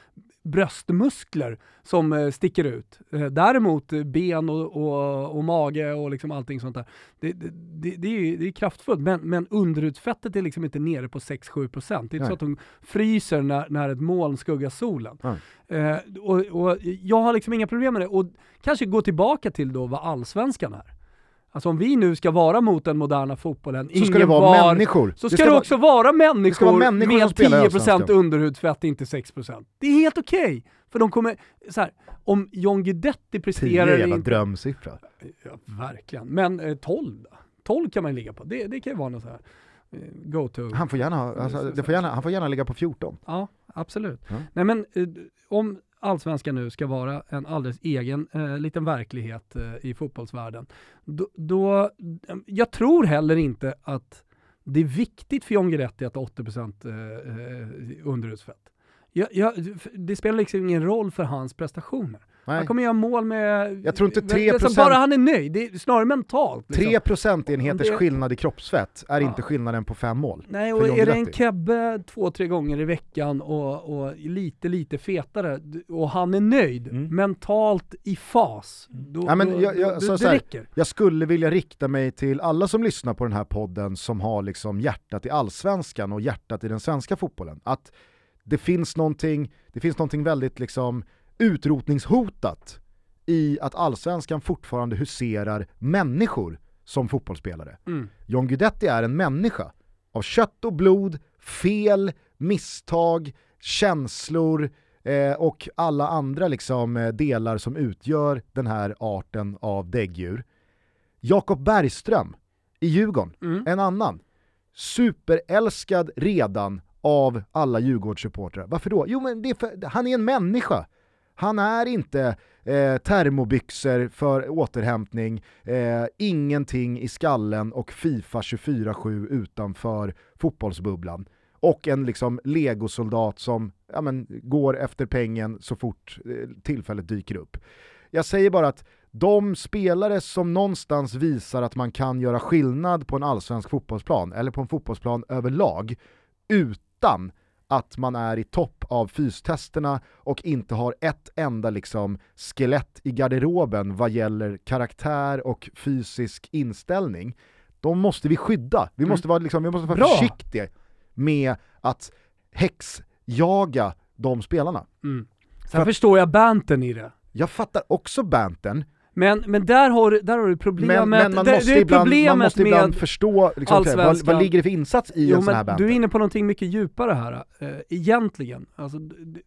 bröstmuskler som eh, sticker ut. Eh, däremot eh, ben och, och, och mage och liksom allting sånt där. Det, det, det, är, det är kraftfullt, men, men underutsfettet är liksom inte nere på 6-7%. Det är inte Nej. så att de fryser när, när ett moln skuggar solen. Eh, och, och jag har liksom inga problem med det. Och kanske gå tillbaka till då vad allsvenskan är. Alltså om vi nu ska vara mot den moderna fotbollen, Så ska det vara var, människor. så Det ska det, vara- också vara människor, ska vara människor med spelar i 10% Allsvenskan. underhudsfett, inte 6%. Det är helt okej. För de kommer, så här, om John Guidetti 10 presterar jävla inte... drömsiffra. Ja, verkligen. Men eh, 12 då? 12 kan man ligga på. Det, det kan ju vara något så här eh, go-to. Han får gärna, alltså, får gärna, han får gärna ligga på 14. Ja, absolut. Ja. Nej men eh, om allsvenskan nu ska vara en alldeles egen eh, liten verklighet eh, i fotbollsvärlden, då, då, jag tror heller inte att det är viktigt för John Guidetti att ha 80% eh, eh underhudsfett. Jag, jag, det spelar liksom ingen roll för hans prestationer. Han kommer göra mål med... Jag tror inte det- det är 3%. som Bara han är nöjd, det är snarare mentalt. liksom. 3 procentenheters Det- skillnad i kroppsfett är Ja. inte skillnaden på fem mål. Nej, och är det en. Kebbe två, tre gånger i veckan och, och lite, lite fetare och han är nöjd, Mm. mentalt i fas, då, Ja, men jag- jag- då, så- det så här, räcker. Jag skulle vilja rikta mig till alla som lyssnar på den här podden som har liksom hjärtat i allsvenskan och hjärtat i den svenska fotbollen. Att det finns någonting, det finns någonting väldigt liksom utrotningshotat i att allsvenskan fortfarande huserar människor som fotbollsspelare. Mm. John Guidetti är en människa av kött och blod, fel, misstag, känslor eh, och alla andra liksom, eh, delar som utgör den här arten av däggdjur. Jakob Bergström i Djurgården, Mm. en annan. Superälskad redan av alla Djurgårdssupportrar. Varför då? Jo men är för, han är en människa. Han är inte eh, termobyxor för återhämtning, eh, ingenting i skallen och Fifa 24-7 utanför fotbollsbubblan. Och en liksom legosoldat som ja, men, går efter pengen så fort eh, tillfället dyker upp. Jag säger bara att de spelare som någonstans visar att man kan göra skillnad på en allsvensk fotbollsplan, eller på en fotbollsplan överlag, utan att man är i topp av fystesterna och inte har ett enda liksom skelett i garderoben vad gäller karaktär och fysisk inställning, de måste vi skydda. Vi måste vara, liksom, vi måste vara Bra. försiktiga med att häxjaga de spelarna. Mm. Sen För förstår jag bantern i det. Jag fattar också bantern, Men, men där, har, där har du problemet. men, men man, det, måste det är ibland, man problemet måste ibland förstå liksom, vad, vad ligger det för insats i Jo, en sån här banter. du är inne på någonting mycket djupare här, eh, egentligen. Alltså,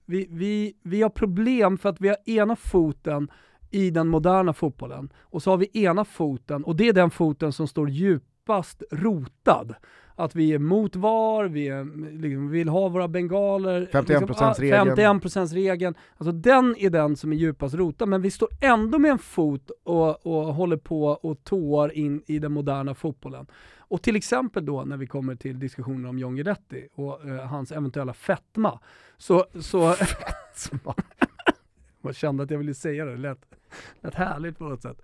vi, vi, vi har problem för att vi har ena foten i den moderna fotbollen och så har vi ena foten, och det är den foten som står djupast rotad. Att vi är mot VAR, vi är, liksom, vill ha våra bengaler. 51%-regeln. Liksom, 51%-regeln. Alltså den är den som är djupast rotad, men vi står ändå med en fot och, och håller på och tår in i den moderna fotbollen. Och till exempel då när vi kommer till diskussionen om John Guidetti och eh, hans eventuella fetma, så... så jag kände att jag ville säga det, det lät, lät härligt på något sätt.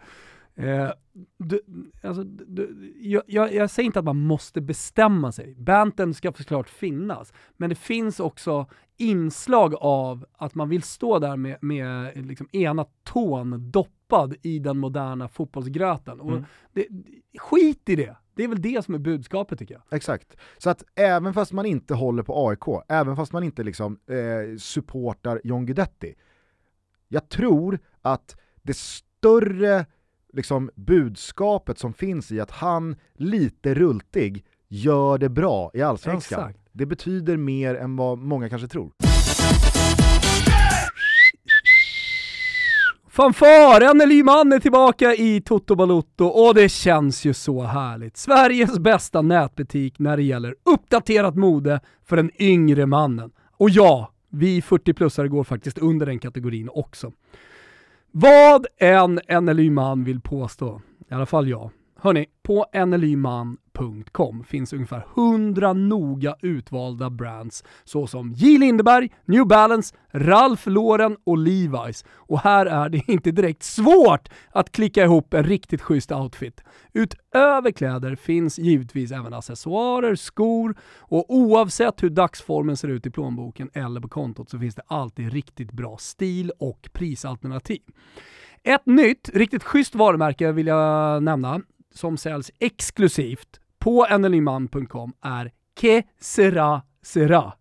Eh, du, alltså, du, jag, jag, jag säger inte att man måste bestämma sig. Banten ska såklart finnas, men det finns också inslag av att man vill stå där med, med liksom ena tån doppad i den moderna fotbollsgröten. Och Mm. det, skit i det! Det är väl det som är budskapet tycker jag. Exakt. Så att även fast man inte håller på AIK, även fast man inte liksom eh, supportar John Guidetti, jag tror att det större liksom, budskapet som finns i att han, lite rultig, gör det bra i Allsvenskan. Exakt. Det betyder mer än vad många kanske tror. Fanfar! Anneli Man är tillbaka i Toto Balotto och det känns ju så härligt. Sveriges bästa nätbutik när det gäller uppdaterat mode för den yngre mannen. Och ja, vi 40-plussare går faktiskt under den kategorin också. Vad en NLY-man vill påstå, i alla fall jag. Hörni, på nlyman.com finns ungefär 100 noga utvalda brands såsom J. Lindeberg, New Balance, Ralph Lauren och Levi's. Och här är det inte direkt svårt att klicka ihop en riktigt schysst outfit. Utöver kläder finns givetvis även accessoarer, skor och oavsett hur dagsformen ser ut i plånboken eller på kontot så finns det alltid riktigt bra stil och prisalternativ. Ett nytt, riktigt schysst varumärke vill jag nämna som säljs exklusivt på nlyman.com är Que Sera Sera.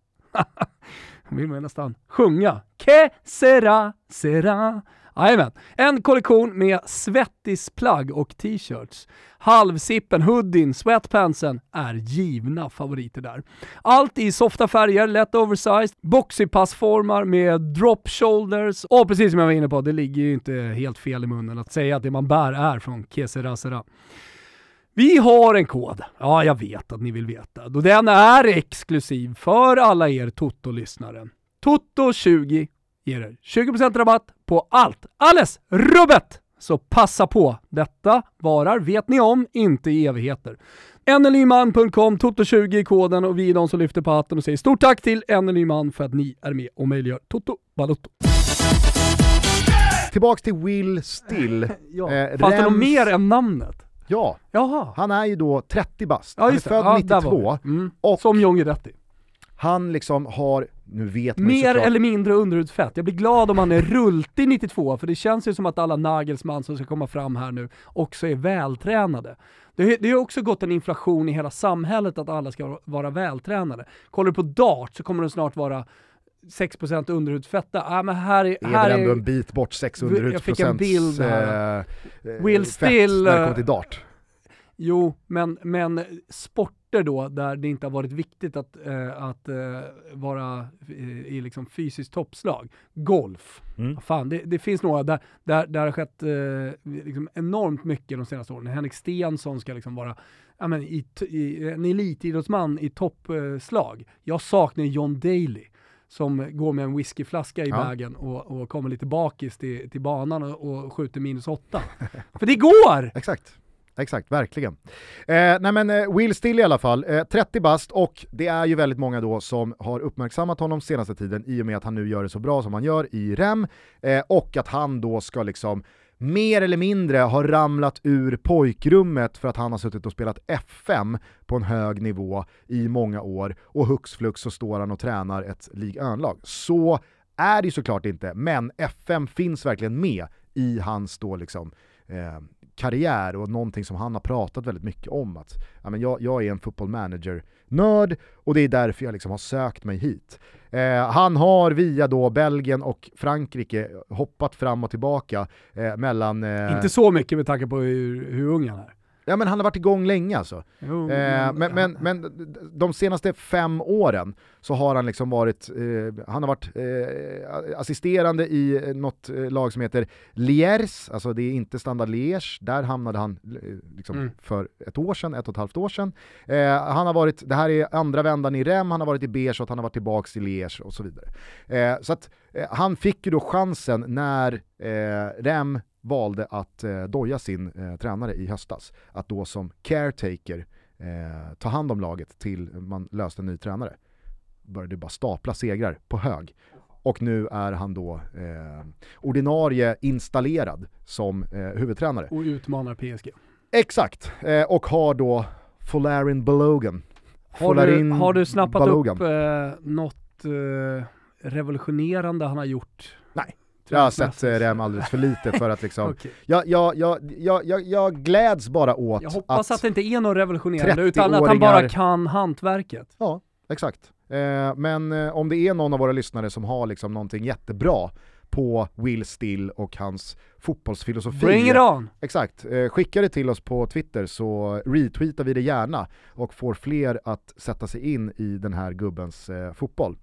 vill man nästan sjunga. Que Sera Sera. Jajamän. En kollektion med svettisplagg och t-shirts. Halvsippen, hoodien, sweatpantsen är givna favoriter där. Allt i softa färger, lätt oversized, boxypassformar med drop shoulders och precis som jag var inne på, det ligger ju inte helt fel i munnen att säga att det man bär är från Kesera Vi har en kod, ja jag vet att ni vill veta, Då den är exklusiv för alla er Toto-lyssnare. Toto20 ger er 20% rabatt på allt, alles rubbet! Så passa på! Detta varar, vet ni om, inte i evigheter. Ennelyman.com, Toto20 i koden och vi är de som lyfter på hatten och säger stort tack till Ennelyman för att ni är med och möjliggör Toto Balotto. Tillbaks till Will Still. ja. Eh, Fanns det något mer än namnet? Ja, Jaha. han är ju då 30 bast. Ja, han är född ja, 92. Mm. Och Som John Guidetti. Han liksom har, nu vet man Mer eller mindre underhudsfett. Jag blir glad om han är rultig 92, för det känns ju som att alla Nagelsmann som ska komma fram här nu också är vältränade. Det, det har också gått en inflation i hela samhället att alla ska vara vältränade. Kollar du på dart så kommer det snart vara 6% underhudsfetta. Ah, men här är, det är väl ändå en bit bort 6 underhudsprocents här. Eh, Will Still, när det kommer till dart. Jo, men, men sporter då där det inte har varit viktigt att, eh, att eh, vara i, i liksom fysiskt toppslag. Golf. Mm. Fan, det, det, finns några där, där, där det har skett eh, liksom enormt mycket de senaste åren. Henrik Stensson ska liksom vara ja, men, i, i, en elitidrottsman i toppslag. Jag saknar John Daly som går med en whiskyflaska i ja. och, och kommer lite bakis till, till banan och, och skjuter minus åtta. För det går! Exakt. Exakt, verkligen. Eh, nej men eh, Will Still i alla fall, eh, 30 bast och det är ju väldigt många då som har uppmärksammat honom senaste tiden i och med att han nu gör det så bra som han gör i REM eh, och att han då ska liksom mer eller mindre ha ramlat ur pojkrummet för att han har suttit och spelat FM på en hög nivå i många år och hux flux så står han och tränar ett League lag Så är det ju såklart inte, men FM finns verkligen med i hans då liksom eh, karriär och någonting som han har pratat väldigt mycket om. Att ja, men jag, jag är en football manager-nörd och det är därför jag liksom har sökt mig hit. Eh, han har via då Belgien och Frankrike hoppat fram och tillbaka eh, mellan... Eh, Inte så mycket med tanke på hur, hur ung han är. Ja men han har varit igång länge alltså. Jo, eh, men, men, men de senaste fem åren så har han liksom varit, eh, han har varit eh, assisterande i något eh, lag som heter Liers, alltså det är inte Standard Liège, där hamnade han eh, liksom mm. för ett år sedan, ett och ett halvt år sedan. Eh, han har varit, det här är andra vändan i REM, han har varit i Beige och han har varit tillbaks i Liège och så vidare. så att han fick ju då chansen när REM valde att eh, doja sin eh, tränare i höstas. Att då som caretaker eh, ta hand om laget till man löste en ny tränare. Började bara stapla segrar på hög. Och nu är han då eh, ordinarie installerad som eh, huvudtränare. Och utmanar PSG. Exakt, eh, och har då Folarin Balogan. Har du, har du snappat Balogan. upp eh, något eh, revolutionerande han har gjort? Nej. Jag har sett eh, Rem alldeles för lite för att liksom, okay. jag, jag, jag, jag, jag, gläds bara åt Jag hoppas att, att det inte är något revolutionerande utan att han bara kan hantverket. Ja, exakt. Eh, men eh, om det är någon av våra lyssnare som har liksom någonting jättebra på Will Still och hans fotbollsfilosofi. Bring it on! Exakt, eh, skicka det till oss på Twitter så retweetar vi det gärna och får fler att sätta sig in i den här gubbens eh, fotboll.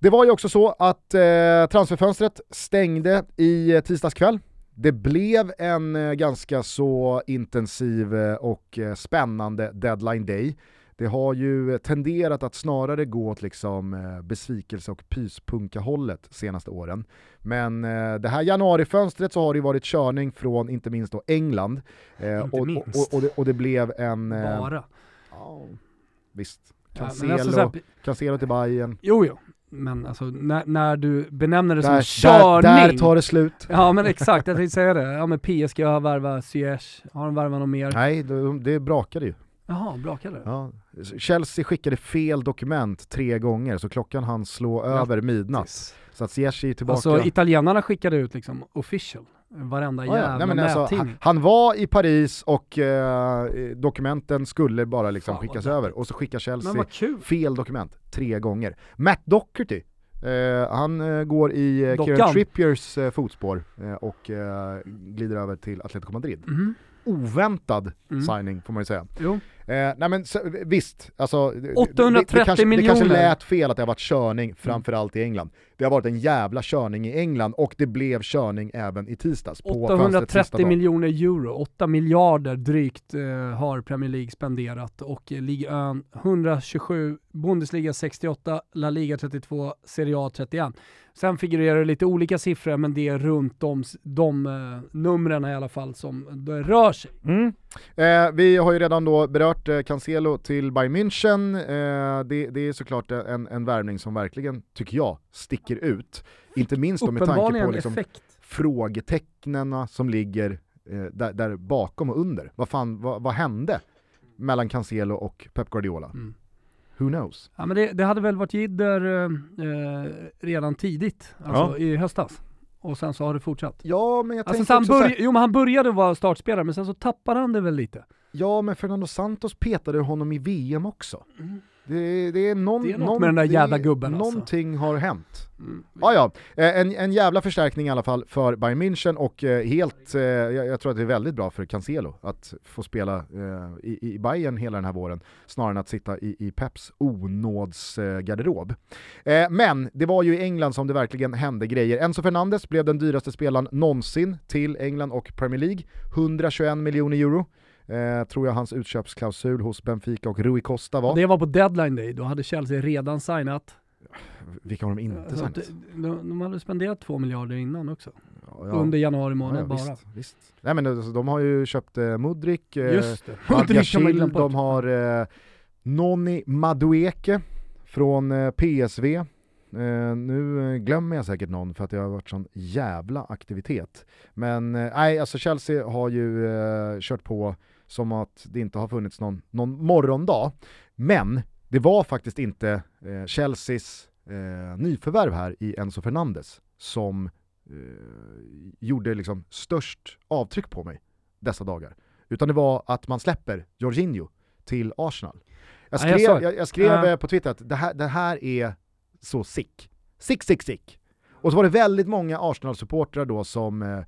Det var ju också så att eh, transferfönstret stängde i tisdags kväll det blev en ganska så intensiv och spännande deadline day. Det har ju tenderat att snarare gå åt liksom eh, besvikelse och pyspunka-hållet senaste åren. Men eh, det här januarifönstret så har det ju varit körning från inte minst då England. Eh, Inte och, minst. Och, och, det, och det blev en... Bara. Ja, visst. Cancelo, alltså så här, Cancelo till Bayern. jo, jo. Men alltså när, när du benämner det som Där, körning. där, där tar det slut. Ja men exakt, jag tänkte säga det. Ja men PSG har värvat Ziyech, har de värvat något mer? Nej, det, det brakade ju. Jaha, brakade Ja. Chelsea skickade fel dokument tre gånger så klockan hann slå över midnatt. Så att Ziyech är tillbaka. Alltså italienarna skickade ut liksom official, varenda Ja, ja. jävla Nej, men alltså, han, han var i Paris och eh, dokumenten skulle bara liksom Fan, skickas över och så skickar Chelsea fel dokument tre gånger. Matt Doherty, eh, han eh, går i Dockan. Kieran Trippiers fotspår och glider över till Atletico Madrid. Mhm. Oväntad Mm. signing får man ju säga. Jo. Eh, nej men så, visst, alltså, det- det, 830 det, kanske, det kanske miljoner. lät fel att det har varit körning framförallt i England. Det har varit en jävla körning i England och det blev körning även i tisdags på fönstrets sista 830 dag. miljoner euro, 8 miljarder drygt eh, har Premier League spenderat och eh, Ligue 1 127, Bundesliga 68, La Liga 32, Serie A 31. Sen figurerar det lite olika siffror men det är runt de, de eh, numren i alla fall som det rör sig. Mm. Eh, vi har ju redan då berört eh, Cancelo till Bayern München. Eh, det, det är såklart en, en värvning som verkligen, tycker jag, sticker ut. Inte minst med tanke på liksom, frågetecknen som ligger eh, där, där bakom och under. Vad fan, vad, vad hände mellan Cancelo och Pep Guardiola? Mm. Who knows? Ja, men det, det hade väl varit jidder eh, eh, redan tidigt, alltså i höstas. Och sen så har det fortsatt. Ja, men jag Alltså, tänker han, börj- jo, men han började vara startspelare, men sen så tappade han det väl lite. ja men Fernando Santos petade honom i VM också. Det, det är någon, Det är något någon, med den där jävla gubben, alltså. Någonting har hänt. Mm. Ja, ja. Eh, En, en jävla förstärkning i alla fall för Bayern München och eh, helt, eh, jag, jag tror att det är väldigt bra för Cancelo att få spela eh, i, i Bayern hela den här våren, snarare än att sitta i, i Peps onådsgarderob. Eh, men det var ju i England som det verkligen hände grejer. Enzo Fernandes blev den dyraste spelaren någonsin till England och Premier League, 121 miljoner euro. Eh, tror jag hans utköpsklausul hos Benfica och Rui Costa var. Det var på deadline day, då hade Chelsea redan signat. Vilka har de inte Alltså, signat? de, de, de hade spenderat två miljarder innan också. Ja, ja. Under januari månad Ja, bara. Visst, visst. Nej men alltså, de har ju köpt eh, Mudrik, eh, Just det. De har eh, Noni Madueke från eh, PSV. Eh, nu eh, glömmer jag säkert någon för att det har varit sån jävla aktivitet. Men eh, nej, alltså Chelsea har ju eh, kört på som att det inte har funnits någon, någon morgondag. Men det var faktiskt inte eh, Chelseas eh, nyförvärv här i Enzo Fernandes som eh, gjorde liksom störst avtryck på mig dessa dagar. Utan det var att man släpper Jorginho till Arsenal. Jag Ja, jag skrev, jag, jag skrev eh, på Twitter att det här, det här är så sick. Sick, sick, sick. Och så var det väldigt många Arsenal-supportrar då som eh,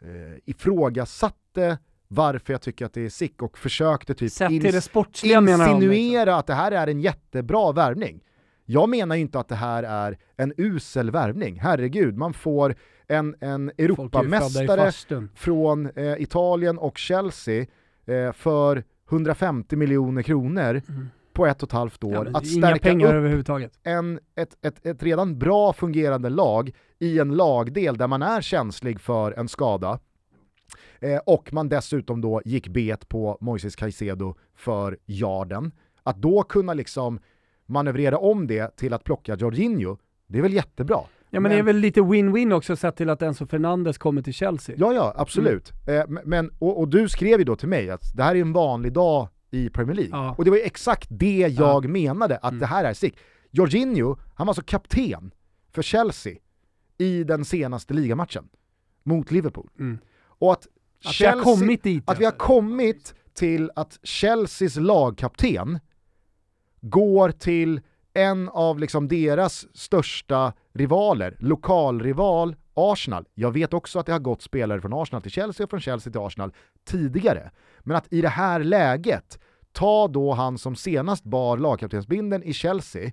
eh, ifrågasatte varför jag tycker att det är sick och försökte typ till det sportsliga de. liksom. insinuera att det här är en jättebra värvning. Jag menar ju inte att det här är en usel värvning. Herregud, man får en, en Europamästare från eh, Italien och Chelsea eh, för 150 miljoner kronor Mm. på ett och ett halvt år. Ja, att stärka pengar upp överhuvudtaget. en, ett, ett, ett redan bra fungerande lag i en lagdel där man är känslig för en skada. Eh, och man dessutom då gick bet på Moises Caicedo för yarden. Att då kunna liksom manövrera om det till att plocka Jorginho, det är väl jättebra. Ja men, det är väl lite win-win också sett till att Enzo Fernandes kommer till Chelsea. Ja, ja, absolut. Mm. Eh, men- men, och, och du skrev ju då till mig att det här är en vanlig dag i Premier League. Ja. Och det var ju exakt det jag menade, att Mm. det här är sick. Jorginho, han var alltså kapten för Chelsea i den senaste ligamatchen mot Liverpool. Mm. Och att, Att vi har kommit dit. att vi har kommit till att Chelseas lagkapten går till en av liksom deras största rivaler, lokalrival Arsenal. Jag vet också att det har gått spelare från Arsenal till Chelsea och från Chelsea till Arsenal tidigare. Men att i det här läget ta då han som senast bar lagkaptensbinden i Chelsea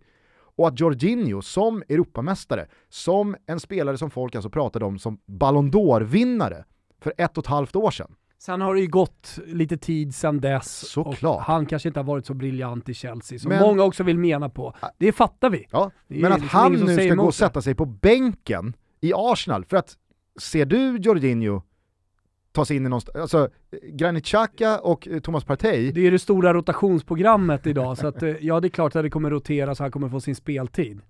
och att Jorginho som Europamästare, som en spelare som folk alltså pratade om som Ballon d'Or-vinnare för ett och ett halvt år sedan. Sen har det ju gått lite tid sen dess Såklart. och han kanske inte har varit så briljant i Chelsea som Men- många också vill mena på. Det fattar vi. Ja, Det men att liksom han nu ska gå och sätta sig på bänken i Arsenal, för att ser du Jorginho ta sig in i någonstans, alltså Granit Xhaka och eh, Thomas Partey, Det är det stora rotationsprogrammet idag så att eh, ja det är klart att det kommer rotera så han kommer få sin speltid.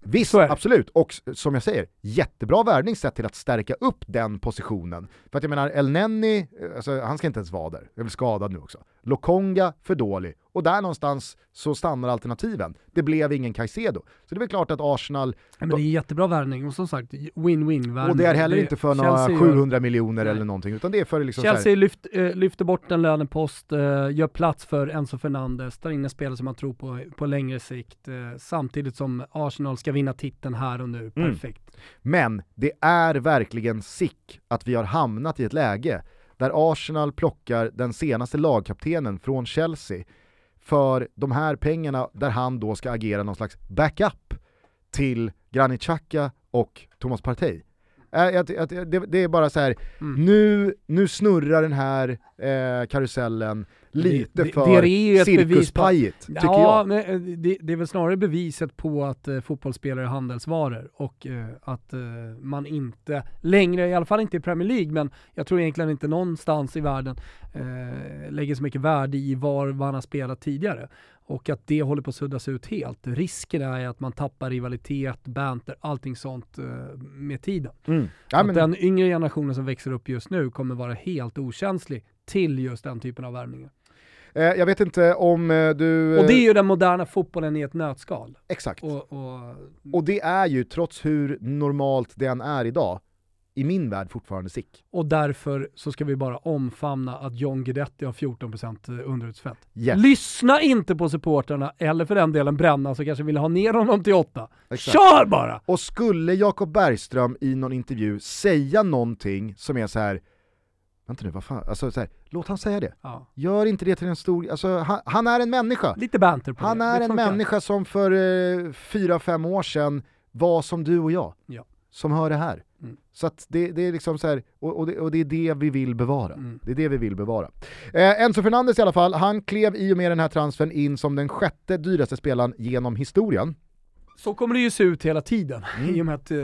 Visst absolut, och som jag säger, jättebra värvning sett till att stärka upp den positionen. För att jag menar, El Nenni, eh, alltså, han ska inte ens vara där, är väl skadad nu också. Lokonga, för dålig. Och där någonstans så stannar alternativen. Det blev ingen Caicedo. Så det är väl klart att Arsenal, Ja, men det är jättebra värvning och som sagt win-win värvning. och det är heller inte för några Chelsea gör- 700 miljoner Nej. eller någonting, utan det är för liksom så här- Chelsea lyft, eh, lyfter bort en lönepost, eh, gör plats för Enzo Fernandes, tar in en spelare som man tror på på längre sikt, eh, samtidigt som Arsenal ska vinna titeln här och nu. Mm. Perfekt. Men det är verkligen sick att vi har hamnat i ett läge där Arsenal plockar den senaste lagkaptenen från Chelsea för de här pengarna där han då ska agera någon slags backup till Granit Xhaka och Thomas Partey. Jag- jag- Det, det är bara så här, Mm. nu, nu snurrar den här eh, karusellen lite Det- för det cirkuspajigt, tycker ja, jag. men eh, det, det är väl snarare beviset på att eh, fotbollsspelare är handelsvaror och eh, att eh, man inte längre, i alla fall inte i Premier League, men jag tror egentligen inte någonstans i världen eh, lägger så mycket värde i var man har spelat tidigare. Och att det håller på att suddas ut helt. Risken är att man tappar rivalitet, banter, allting sånt eh, med tiden. Mm. Ja, men, den yngre generationen som växer upp just nu kommer vara helt okänslig till just den typen av värvningar. Eh, jag vet inte om eh, du... Och det är eh, ju den moderna fotbollen i ett nötskal. Exakt. Och, och, Och det är ju, trots hur normalt den är idag, i min värld fortfarande sick. och därför så ska vi bara omfamna att John Guidetti har 14% underutsfett. Yes. Lyssna inte på supportrarna eller för den delen Bränna som kanske vill ha ner honom till 8. Exakt. Kör bara! Och skulle Jakob Bergström i någon intervju säga någonting som är så här. Vänta nu, vad fan, alltså så här, låt han säga det. Ja. Gör inte det till en stor, alltså han, han är en människa. Lite banter på Han det. är det en funkar. människa som för eh, fyra, fem år sedan var som du och jag. Ja. Som hör det här. Mm. Så det, det är liksom så här, och, och, det, och det är det vi vill bevara. Mm. Det är det vi vill bevara. Eh, Enzo Fernandes i alla fall, han klev i och med den här transfern in som den sjätte dyraste spelaren genom historien. Så kommer det ju se ut hela tiden Mm. i och med att eh,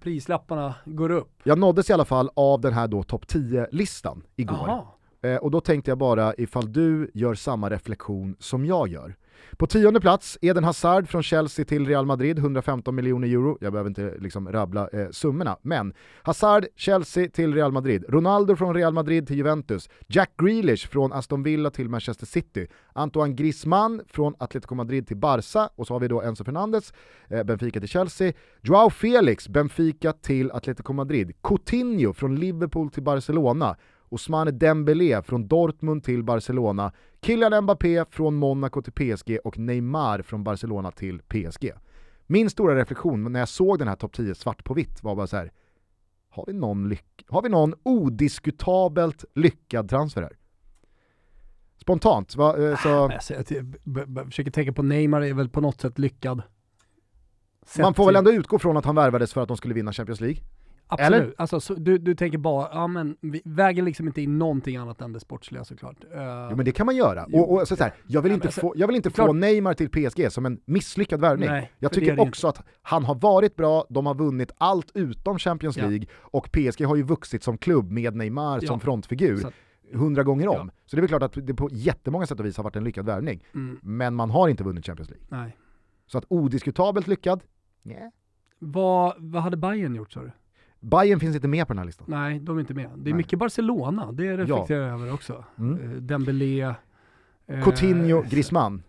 prislapparna går upp. Jag nåddes i alla fall av den här då topp 10-listan igår. Eh, och då tänkte jag bara ifall du gör samma reflektion som jag gör. På tionde plats, Eden Hazard från Chelsea till Real Madrid, 115 miljoner euro. Jag behöver inte liksom rabbla eh, summorna, men Hazard, Chelsea till Real Madrid, Ronaldo från Real Madrid till Juventus, Jack Grealish från Aston Villa till Manchester City, Antoine Griezmann från Atletico Madrid till Barca, och så har vi då Enzo Fernandes, eh, Benfica till Chelsea, Joao Felix, Benfica till Atletico Madrid, Coutinho från Liverpool till Barcelona, Ousmane Dembélé från Dortmund till Barcelona, Kylian Mbappé från Monaco till PSG och Neymar från Barcelona till PSG. Min stora reflektion när jag såg den här topp 10 svart på vitt var bara så här. Har vi någon, lyck- har vi någon odiskutabelt lyckad transfer här? Spontant, va, eh, så Alltså, jag b- försöker tänka på Neymar är väl på något sätt lyckad. Sett man får väl ändå utgå från att han värvades för att de skulle vinna Champions League? Absolut. eller? Alltså, så, du, du tänker bara, ja men vi väger liksom inte in någonting annat än det sportsliga såklart. Eh, Jo men det kan man göra. Och, och så så här, jag vill Ja, inte, men så- få, jag vill inte klart- få Neymar till PSG som en misslyckad värvning. Nej, jag tycker också att han har varit bra, de har vunnit allt utom Champions Ja. League och PSG har ju vuxit som klubb med Neymar Ja. som frontfigur hundra gånger om. Så det är väl klart att det på jättemånga sätt och vis har varit en lyckad värvning. Mm, Men man har inte vunnit Champions League. nej. Så att odiskutabelt lyckad, nej. Vad, vad hade Bayern gjort sa du? Bayern finns inte med på den här listan. Nej, de är inte med. Det är Nej. mycket Barcelona, det reflekterar jag över också. Mm. Eh, Dembélé. eh, Coutinho, Griezmann.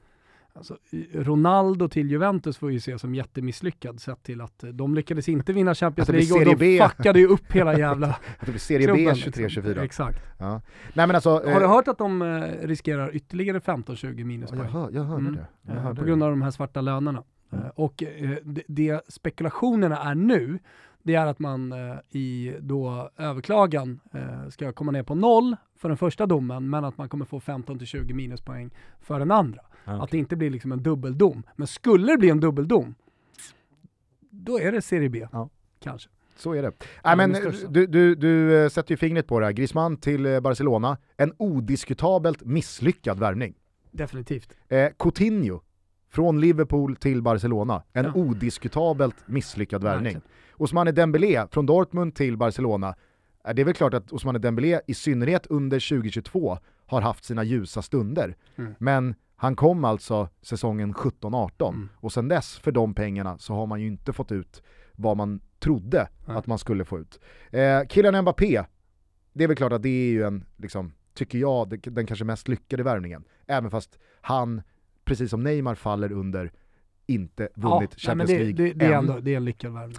Alltså, Ronaldo till Juventus får ju se som jättemisslyckad sett till att eh, de lyckades inte vinna Champions League och de B. fuckade ju upp hela jävla Att det blir Serie B klubben. 23-24. Exakt. Ja. Nej men alltså, Har du eh, hört att de eh, riskerar ytterligare 15-20 ja, jag, minuspoäng? hör, jag hörde Mm. det. Jag Eh, hörde på grund av de här svarta lönerna. Mm. Eh, och eh, det, det spekulationerna är nu, det är att man eh, i då överklagan eh, ska komma ner på noll för den första domen, men att man kommer få 15-20 minuspoäng för den andra. Ja, Att det inte blir liksom en dubbeldom. Men skulle det bli en dubbeldom, då är det Serie B. Ja. Kanske. Så är det. Nej, men du, du, du eh, sätter ju fingret på det här. Griezmann till eh, Barcelona, en odiskutabelt misslyckad värvning. Definitivt. Eh, Coutinho, från Liverpool till Barcelona, en Ja. odiskutabelt misslyckad värvning. Ousmane Dembélé från Dortmund till Barcelona, eh, det är väl klart att Ousmane Dembélé i synnerhet under 2022 har haft sina ljusa stunder. Mm. Men han kom alltså säsongen 17-18 Mm. och sen dess för de pengarna så har man ju inte fått ut vad man trodde Nej. att man skulle få ut. Eh, Kylian Mbappé, det är väl klart att det är ju en, liksom, tycker jag, den kanske mest lyckade värvningen. Även fast han, precis som Neymar, faller under inte vunnit nej, men Champions det, League det, det, är än. ändå, det är en lyckad värvning.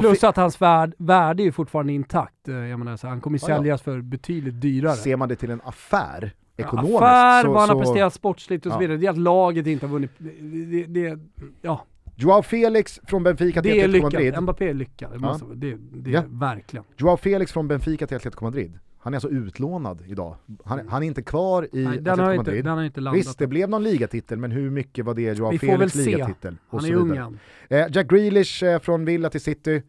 Plus att hans värd, värde är ju fortfarande intakt. Eh, Jag menar, så han kommer ju Ja, ja. säljas för betydligt dyrare. Ser man det till en affär, Ja, ekonomiskt, Affär, så, vad han har presterat sportsligt och så Ja. vidare. Det är att laget inte har vunnit. Det, det, ja, Joao Felix från Benfica till är Atletico. Madrid. Mbappé är lyckad. Det, Ja. måste, det, det är Ja. verkligen. Joao Felix från Benfica till Atletico Madrid. Han är alltså utlånad idag. Han, han är inte kvar i Nej, den, har inte, Madrid. den har inte landat. Visst, det blev någon ligatitel, men hur mycket var det Joao Vi får Felix väl se. ligatitel? Han är ung. Eh, Jack Grealish eh, från Villa till City.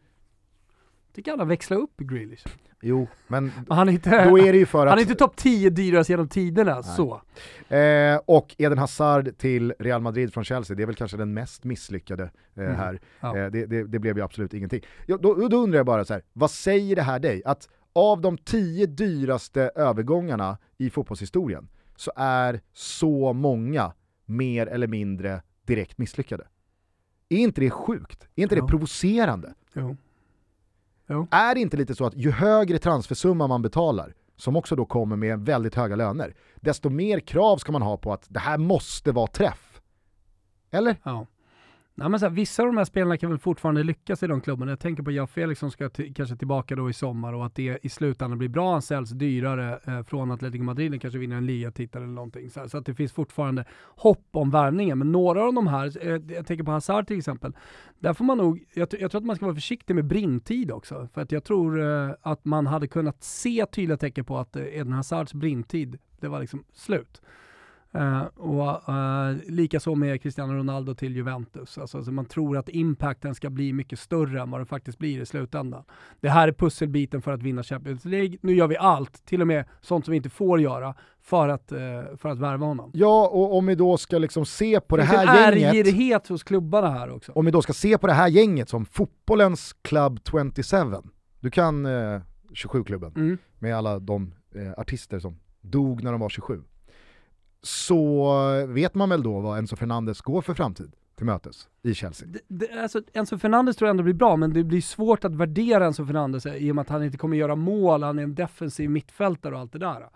Tycker han har växlat upp Grealish. Jo, men han är inte, då är det ju för han att... är inte topp 10 dyrast genom tiderna. Nej. Så. Eh, och Eden Hazard till Real Madrid från Chelsea, det är väl kanske den mest misslyckade eh, Mm. här. Ja. Eh, det, det, det blev ju absolut ingenting. Ja, då, då undrar jag bara så här, vad säger det här dig? Att av de tio dyraste övergångarna i fotbollshistorien så är så många mer eller mindre direkt misslyckade. Är inte det sjukt? Är inte Ja. det provocerande? Jo. Är det inte lite så att ju högre transfersumma man betalar, som också då kommer med väldigt höga löner, desto mer krav ska man ha på att det här måste vara träff? Eller? Ja. Nej, men så här, vissa av de här spelarna kan väl fortfarande lyckas i de klubbarna. Jag tänker på Jao Felix som ska kanske tillbaka då i sommar och att det i slutändan blir bra. Han säljs dyrare eh, från Atletico Madrid den kanske vinner en ligatitel eller någonting. Så, här, så att det finns fortfarande hopp om värvningen. Men några av de här, eh, jag tänker på Hazard till exempel, där får man nog, jag, jag tror att man ska vara försiktig med brintid också. För att jag tror eh, att man hade kunnat se tydliga tecken på att eh, Eden Hazards brintid, det var liksom slut. Uh, och uh, likaså med Cristiano Ronaldo till Juventus. Alltså, alltså man tror att impacten ska bli mycket större än vad det faktiskt blir i slutändan. Det här är pusselbiten för att vinna Champions League. Nu gör vi allt, till och med sånt som vi inte får göra, för att, uh, för att värva honom. Ja, och om vi då ska liksom se på det en här gänget, ärgirighet hos klubbarna här också. om vi då ska se på det här gänget som fotbollens Club 27, du kan eh, 27-klubben Mm. med alla de eh, artister som dog när de var 27, så vet man väl då vad Enzo Fernandes går för framtid till mötes i Chelsea. Det, det, alltså, Enzo Fernandes tror jag ändå blir bra, men det blir svårt att värdera Enzo Fernandes i och med att han inte kommer göra mål, han är en defensiv mittfältare och allt det där.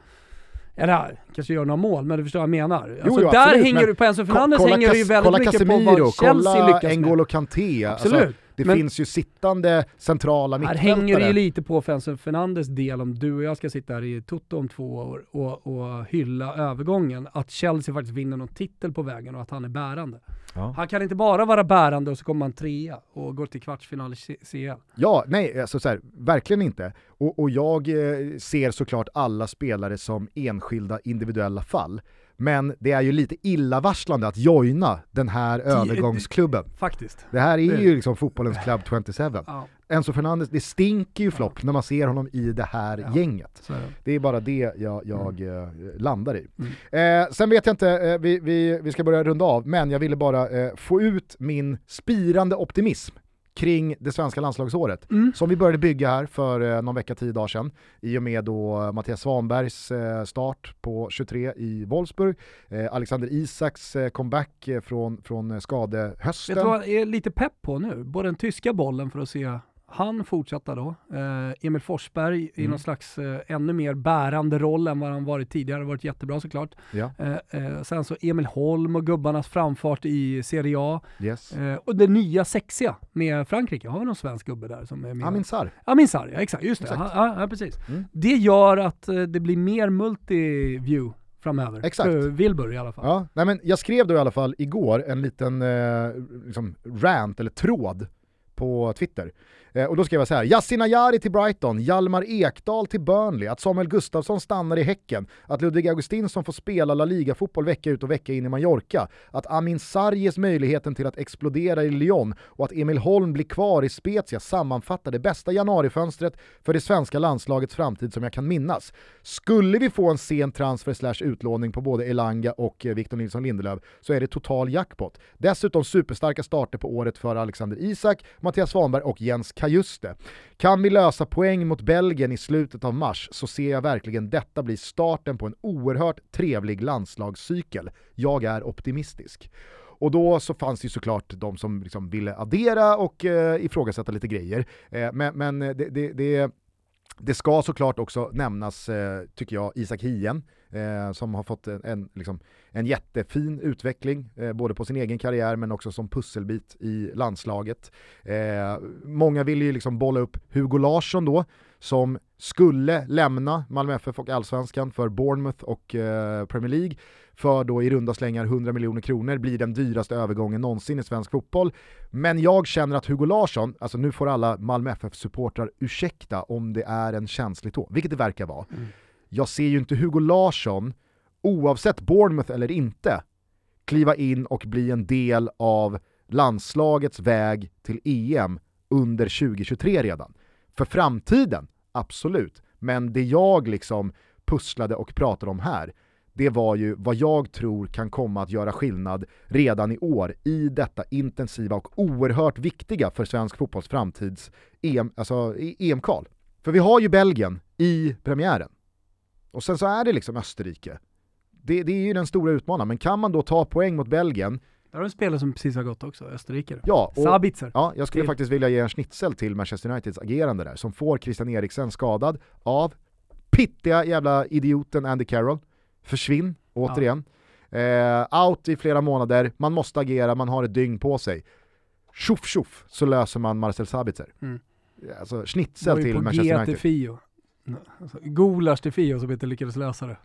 Eller kanske gör några mål, men du förstår vad jag menar. Alltså, jo, där absolut, hänger men du, på Enzo Fernandes hänger det ju väldigt mycket Casemiro, på vad Chelsea kolla lyckas med. N'Golo Kanté. Absolut. Alltså, det Men- finns ju sittande centrala Här mittfältare. hänger det ju lite på Enzo Fernandes del om du och jag ska sitta här i Toto om två år och, och hylla övergången, att Chelsea faktiskt vinner någon titel på vägen och att han är bärande. Ja. Han kan inte bara vara bärande och så kommer han trea och går till kvartsfinal i CL. Ja, nej, alltså så här, verkligen inte. Och, och jag eh, ser såklart alla spelare som enskilda individuella fall. Men det är ju lite illavarslande att joina den här övergångsklubben. Faktiskt. Det här är Det- ju liksom fotbollens Club 27. Ja, Enzo Fernandes, det stinker ju flopp när man ser honom i det här Ja. gänget. är det. Det är bara det jag, jag eh, landar i. Mm. Eh, sen vet jag inte, eh, vi, vi, vi ska börja runda av, men jag ville bara eh, få ut min spirande optimism kring det svenska landslagsåret. Mm. Som vi började bygga här för eh, någon vecka, tio dagar sedan. I och med då Mattias Svanbergs eh, start på 23 i Wolfsburg. Eh, Alexander Isaks eh, comeback eh, från, från eh, Vet skadehösten. du vad jag är lite pepp på nu? Både den tyska bollen för att se han fortsätta då, eh, Emil Forsberg i Mm. någon slags eh, ännu mer bärande roll än vad han varit tidigare, varit jättebra såklart. Ja, Eh, eh, sen så Emil Holm och gubbarnas framfart i Serie A. yes. Eh, och det nya sexiga med Frankrike, har vi någon svensk gubbe där som är med? Amin Sarr. Amin Sarr, ja exakt, just det. Exakt. Ja, ja, precis. Mm. Det gör att eh, det blir mer multi-view framöver. Exakt. För Wilbur i alla fall. Ja, nej men jag skrev då i alla fall igår en liten liksom rant eller tråd på Twitter. Eh, och då skrev jag så här, Yasin Ayari till Brighton, Hjalmar Ekdal till Burnley, att Samuel Gustafsson stannar i Häcken, att Ludvig Augustinsson får spela La Liga-fotboll vecka ut och vecka in i Mallorca, att Amin Sarr ges möjligheten till att explodera i Lyon och att Emil Holm blir kvar i Spezia sammanfattar det bästa januarifönstret för det svenska landslagets framtid som jag kan minnas. Skulle vi få en sen transfer slash utlåning på både Elanga och eh, Victor Nilsson Lindelöf så är det total jackpot. Dessutom superstarka starter på året för Alexander Isak, Mattias Svanberg och Jens Kajuste. Kan vi lösa poäng mot Belgien i slutet av mars så ser jag verkligen detta bli starten på en oerhört trevlig landslagscykel. Jag är optimistisk. Och då så fanns det ju såklart de som liksom ville addera och eh, ifrågasätta lite grejer. Eh, men men eh, det, det, det, det, ska såklart också nämnas, eh, tycker jag, Isak Hien, eh, som har fått en, en, liksom, en jättefin utveckling, eh, både på sin egen karriär men också som pusselbit i landslaget. Eh, många vill ju liksom bolla upp Hugo Larsson då, som skulle lämna Malmö FF och Allsvenskan för Bournemouth och eh, Premier League för då i runda slängar 100 miljoner kronor blir den dyraste övergången någonsin i svensk fotboll. Men jag känner att Hugo Larsson, alltså nu får alla Malmö FF-supportrar ursäkta om det är en känslig tå, vilket det verkar vara. Mm. Jag ser ju inte Hugo Larsson, oavsett Bournemouth eller inte, kliva in och bli en del av landslagets väg till EM under 2023 redan. För framtiden, absolut. Men det jag liksom pusslade och pratade om här, det var ju vad jag tror kan komma att göra skillnad redan i år i detta intensiva och oerhört viktiga för svensk fotbolls framtids EM, alltså EM-kval. För vi har ju Belgien i premiären. Och sen så är det liksom Österrike. Det, det är ju den stora utmanaren, men kan man då ta poäng mot Belgien där har du en spelare som precis har gått också, Österrike. Ja, och, Sabitzer. Ja, jag skulle till. faktiskt vilja ge en schnitzel till Manchester Uniteds agerande där, som får Christian Eriksen skadad av pittiga jävla idioten Andy Carroll. Försvinn, återigen. Ja. Eh, out i flera månader, man måste agera, man har ett dygn på sig. Tjoff tjoff så löser man Marcel Sabitzer. Mm. Alltså schnitzel till Manchester United. Fio. Alltså, Gulasch till Fio som inte lyckades lösa det.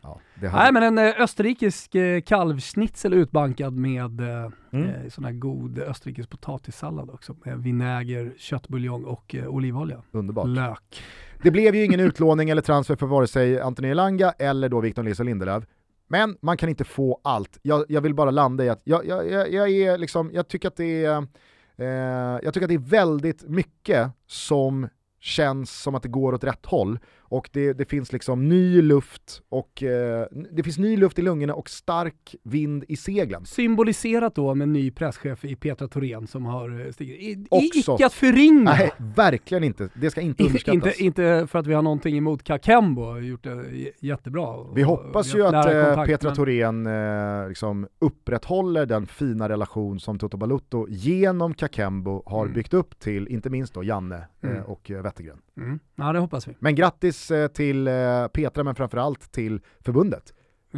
Ja, det hade... Nej men en eh, österrikisk eh, kalvschnitzel utbankad med eh, mm. sån här god österrikisk potatissallad också med vinäger, köttbuljong och olivolja. Underbart. Lök. Det blev ju ingen utlåning eller transfer för vare sig Anthony Elanga eller då Victor Nilsson Lindelöf. Men man kan inte få allt. Jag, jag vill bara landa i att jag, jag, jag är liksom, jag tycker att det är eh, jag tycker att det är väldigt mycket som känns som att det går åt rätt håll och det, det finns liksom ny luft och eh, det finns ny luft i lungorna och stark vind i seglen. Symboliserat då med ny presschef i Petra Thorén som har eh, stigit. I, Också, icke att förringa! Nej, verkligen inte. Det ska inte underskattas. inte, inte för att vi har någonting emot Kakembo, har gjort det jättebra. Vi hoppas vi ju att eh, kontakt, Petra men... Thorén eh, liksom upprätthåller den fina relation som Toto Balutto genom Kakembo har mm. byggt upp till, inte minst då Janne eh, mm. och Wettergren. Mm. Ja det hoppas vi. Men grattis eh, till eh, Petra men framförallt till förbundet.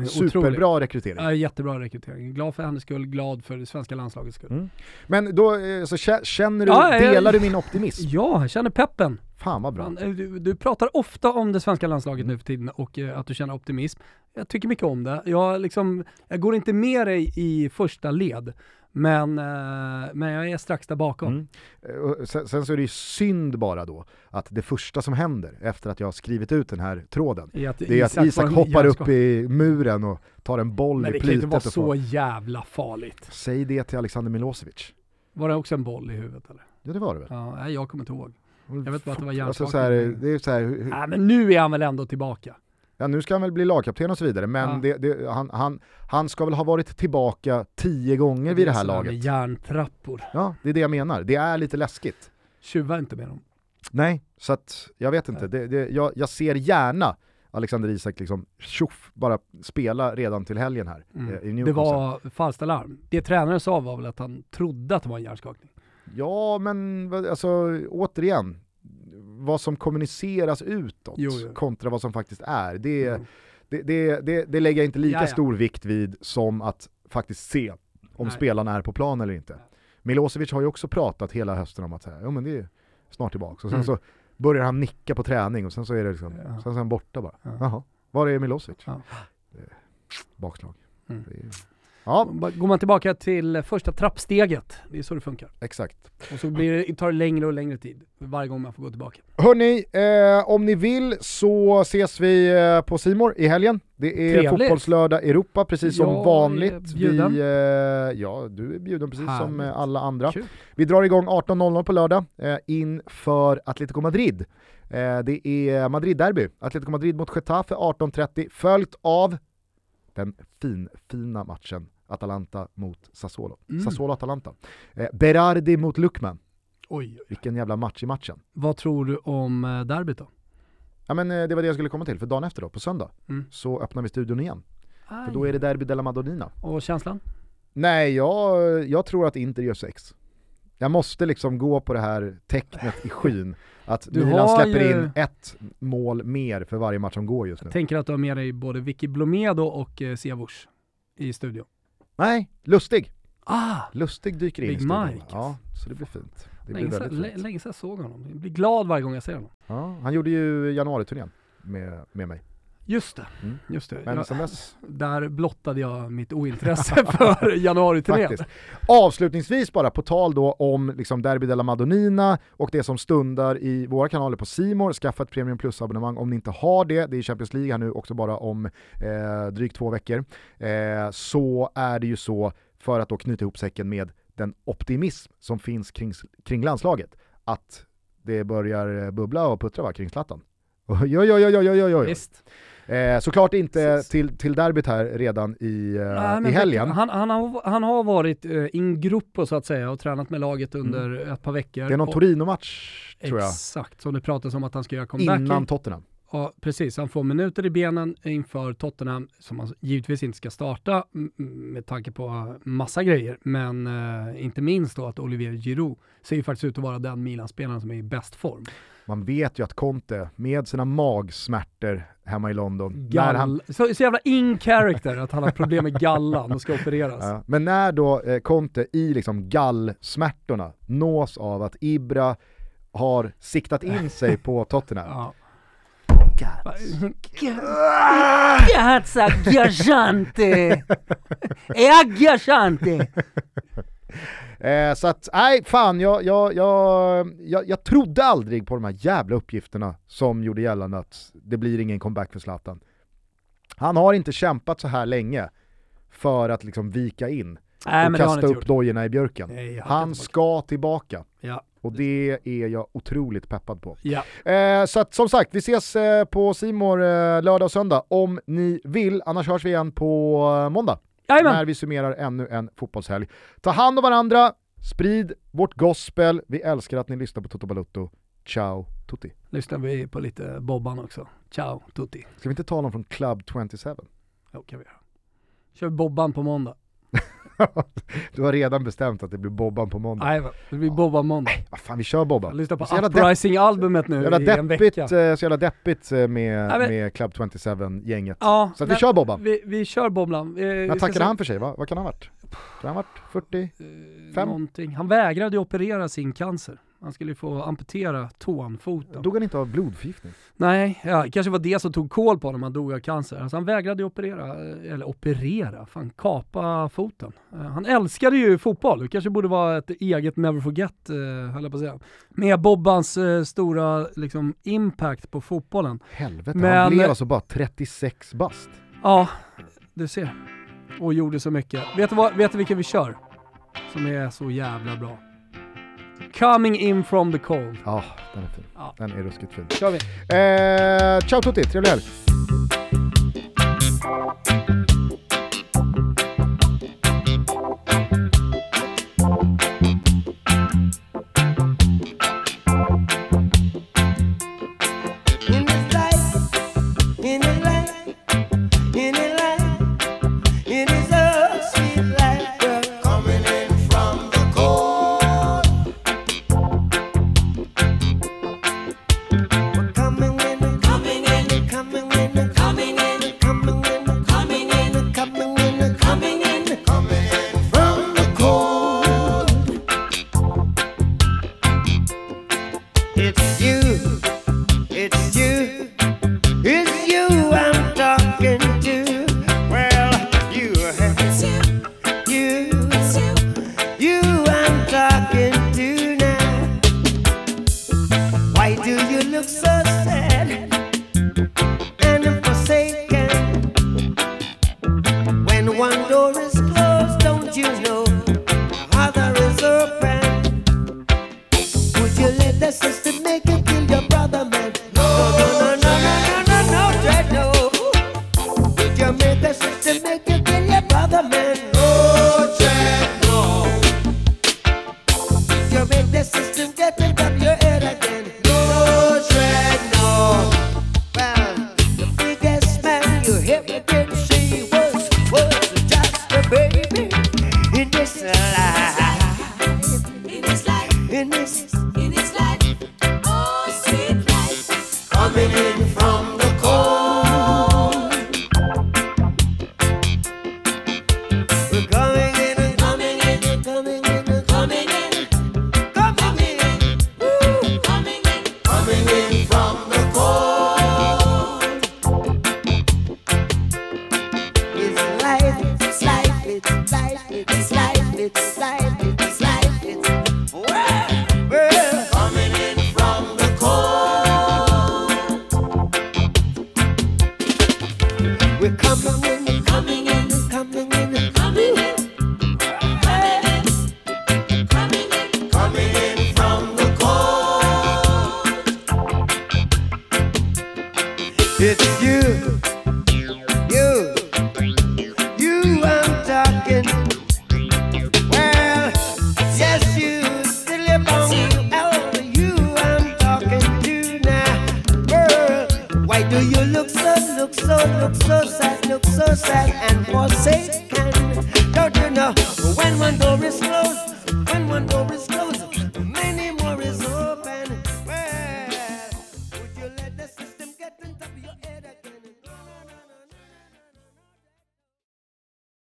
Superbra Otroligt. rekrytering. Ja, jättebra rekrytering. Glad för hennes skull, glad för det svenska landslagets skull. Mm. Men då, eh, så känner du, ja, delar du min optimism? Ja, jag känner peppen. Fan vad bra. Du, du, pratar ofta om det svenska landslaget nu för tiden och att du känner optimism. Jag tycker mycket om det. Jag, liksom, jag går inte med dig i första led. Men, eh, men jag är strax där bakom. Mm. Eh, sen, sen, så är det ju synd bara då att det första som händer efter att jag har skrivit ut den här tråden, är att det är att Isak hoppar upp i muren och tar en boll i plytet. Men det kan inte vara så jävla farligt. Säg det till Alexander Milosevic. Var det också en boll i huvudet eller? Ja det var det väl? Ja, jag kommer inte ihåg. Jag vet bara att det var hjärnskakning. Alltså, så här, det är så här, hur... Nej men nu är han väl ändå tillbaka? Ja nu ska han väl bli lagkapten och så vidare, men ja. det, det, han, han, han ska väl ha varit tillbaka tio gånger vid det här laget. Järntrappor. Ja, det är det jag menar. Det är lite läskigt. Tjuva inte med dem. Nej, så att jag vet inte. Det, det, jag, jag ser gärna Alexander Isak liksom tjoff, bara spela redan till helgen här mm. eh, Det var falskt alarm. Det tränaren sa var väl att han trodde att det var en hjärnskakning? Ja, men alltså återigen, vad som kommuniceras utåt jo, jo. kontra vad som faktiskt är. Det, mm. det, det, det, det lägger jag inte lika Jaja. stor vikt vid som att faktiskt se om Nej. spelarna är på plan eller inte. Milosevic har ju också pratat hela hösten om att säga, ja men det är snart tillbaka. Och sen mm. så börjar han nicka på träning och sen så är det liksom, ja. sen så är han borta bara. Ja. Jaha, var är Milosevic? Ja. Bakslag. Mm. Ja, Går man tillbaka till första trappsteget, det är så det funkar. exakt. Och så blir det, tar det längre och längre tid varje gång man får gå tillbaka. Hörni, eh, om ni vill så ses vi eh, på Simor i helgen. Det är Trevligt. fotbollslördag Europa precis som Jag vanligt. bjuden. Vi, eh, ja, du är bjuden precis som Härligt. eh, alla andra. Kul. Vi drar igång 18.00 på lördag eh, inför Atletico Madrid. Eh, det är Madrid-derby, Atletico Madrid mot Getafe 18.30, följt av den fin, fina matchen Atalanta mot Sassuolo. Mm. Sassuolo-Atalanta. Eh, Berardi mot Lukman, Oj, oj. vilken jävla match i matchen. Vad tror du om eh, derbyt då? Ja men eh, det var det jag skulle komma till, för dagen efter då, på söndag, Mm. så öppnar vi studion igen. För då är det Derby della Madonnina. Och känslan? Nej, jag, jag tror att Inter gör sex. Jag måste liksom gå på det här tecknet i skyn, att Du Milan släpper ju- in ett mål mer för varje match som går just nu. Tänker att du har med dig både Vicky Blomedo och eh, Siavush i studion. Nej, Lustig. Ah! Lustig dyker in Big i studion. Mike. Ja, så det blir fint. Det blir Länge väldigt lä- fint. länge sedan jag såg honom. Jag blir glad varje gång jag ser honom. Ja, han gjorde ju januariturnén med, med mig. Just det, Mm. just det. Men sen dess där blottade jag mitt ointresse för januariturnén. Avslutningsvis bara, på tal då om liksom Derby della Madonnina och det som stundar i våra kanaler på Simor. skaffa ett Premium Plus-abonnemang om ni inte har det, det är Champions League här nu också bara om eh, drygt två veckor. Eh, så är det ju så, för att då knyta ihop säcken med den optimism som finns kring, kring landslaget, att det börjar eh, bubbla och puttra va, kring Zlatan. Oj, oj, oj, oj, oj, oj, oj. Visst. Eh, såklart inte Precis. till, till derbyt här redan i, eh, Nej, i helgen. Han, han, har, han har varit eh, in gruppo så att säga och tränat med laget under ett par veckor. Mm. Det är någon Och- Torino-match tror jag, Exakt, som det pratas om att han ska göra comeback innan. Tottenham. Ja, precis. Han får minuter i benen inför Tottenham, som han givetvis inte ska starta med tanke på massa grejer. Men eh, inte minst då att Olivier Giroud ser ju faktiskt ut att vara den Milan-spelaren som är i bäst form. Man vet ju att Conte, med sina magsmärtor hemma i London, Gall... han, Så, så jävla in character att han har problem med gallan och ska opereras. ja, men när då eh, Conte i liksom gallsmärtorna nås av att Ibra har siktat in sig på Tottenham. Ja. Cazza ghiacciante! È agghiacciante! Eh, så att, nej fan, jag, jag, jag, jag, jag trodde aldrig på de här jävla uppgifterna som gjorde gällande att det blir ingen comeback för Zlatan. Han har inte kämpat så här länge för att liksom vika in Nej, och kasta upp dojorna i björken. Nej, Han ska tillbaka. Ja. Och det är jag otroligt peppad på. Ja. Eh, så att, som sagt, vi ses eh, på Simor eh, lördag och söndag om ni vill, annars hörs vi igen på eh, måndag. Jajamän. När vi summerar ännu en fotbollshelg. Ta hand om varandra, sprid vårt gospel, vi älskar att ni lyssnar på Toto Balutto. Ciao tutti. Lyssnar vi på lite Bobban också. Ciao tutti. Ska vi inte tala om från Club 27? Jo, kan vi göra. Kör Bobban på måndag. du har redan bestämt att det blir Bobban på måndag. Nej, det blir Bobban måndag. Vad fan, vi kör Bobban. Jag lyssnar på Uprising-albumet nu jävla i en deppigt, vecka. eh, så jävla deppigt eh, med, men- med Club 27-gänget. Ja, Så att vi kör Bobban. Vi, vi kör Bobban. Vi När tackade se- han för sig? Va? Vad kan han ha varit? Kan han ha varit 40? eh? Någonting. Han vägrade ju operera sin cancer. Han skulle ju få amputera tån, foten. Dog han inte av blodförgiftning? Nej, ja, kanske var det som tog koll på honom, han dog av cancer. Alltså han vägrade ju operera, eller operera, fan kapa foten. Eh, Han älskade ju fotboll, det kanske borde vara ett eget never forget, eh, höll jag på att säga. Med Bobbans eh, stora liksom, impact på fotbollen. Helvete, Men- han blev alltså bara 36 bast. Ja, du ser. Och gjorde så mycket. Vet du, vad, vet du vilken vi kör? Som är så jävla bra. Coming in from the cold. Ja, den är fin. Ja. Den är ruskigt fin. kör vi. Eh, ciao tutti, trevlig helg!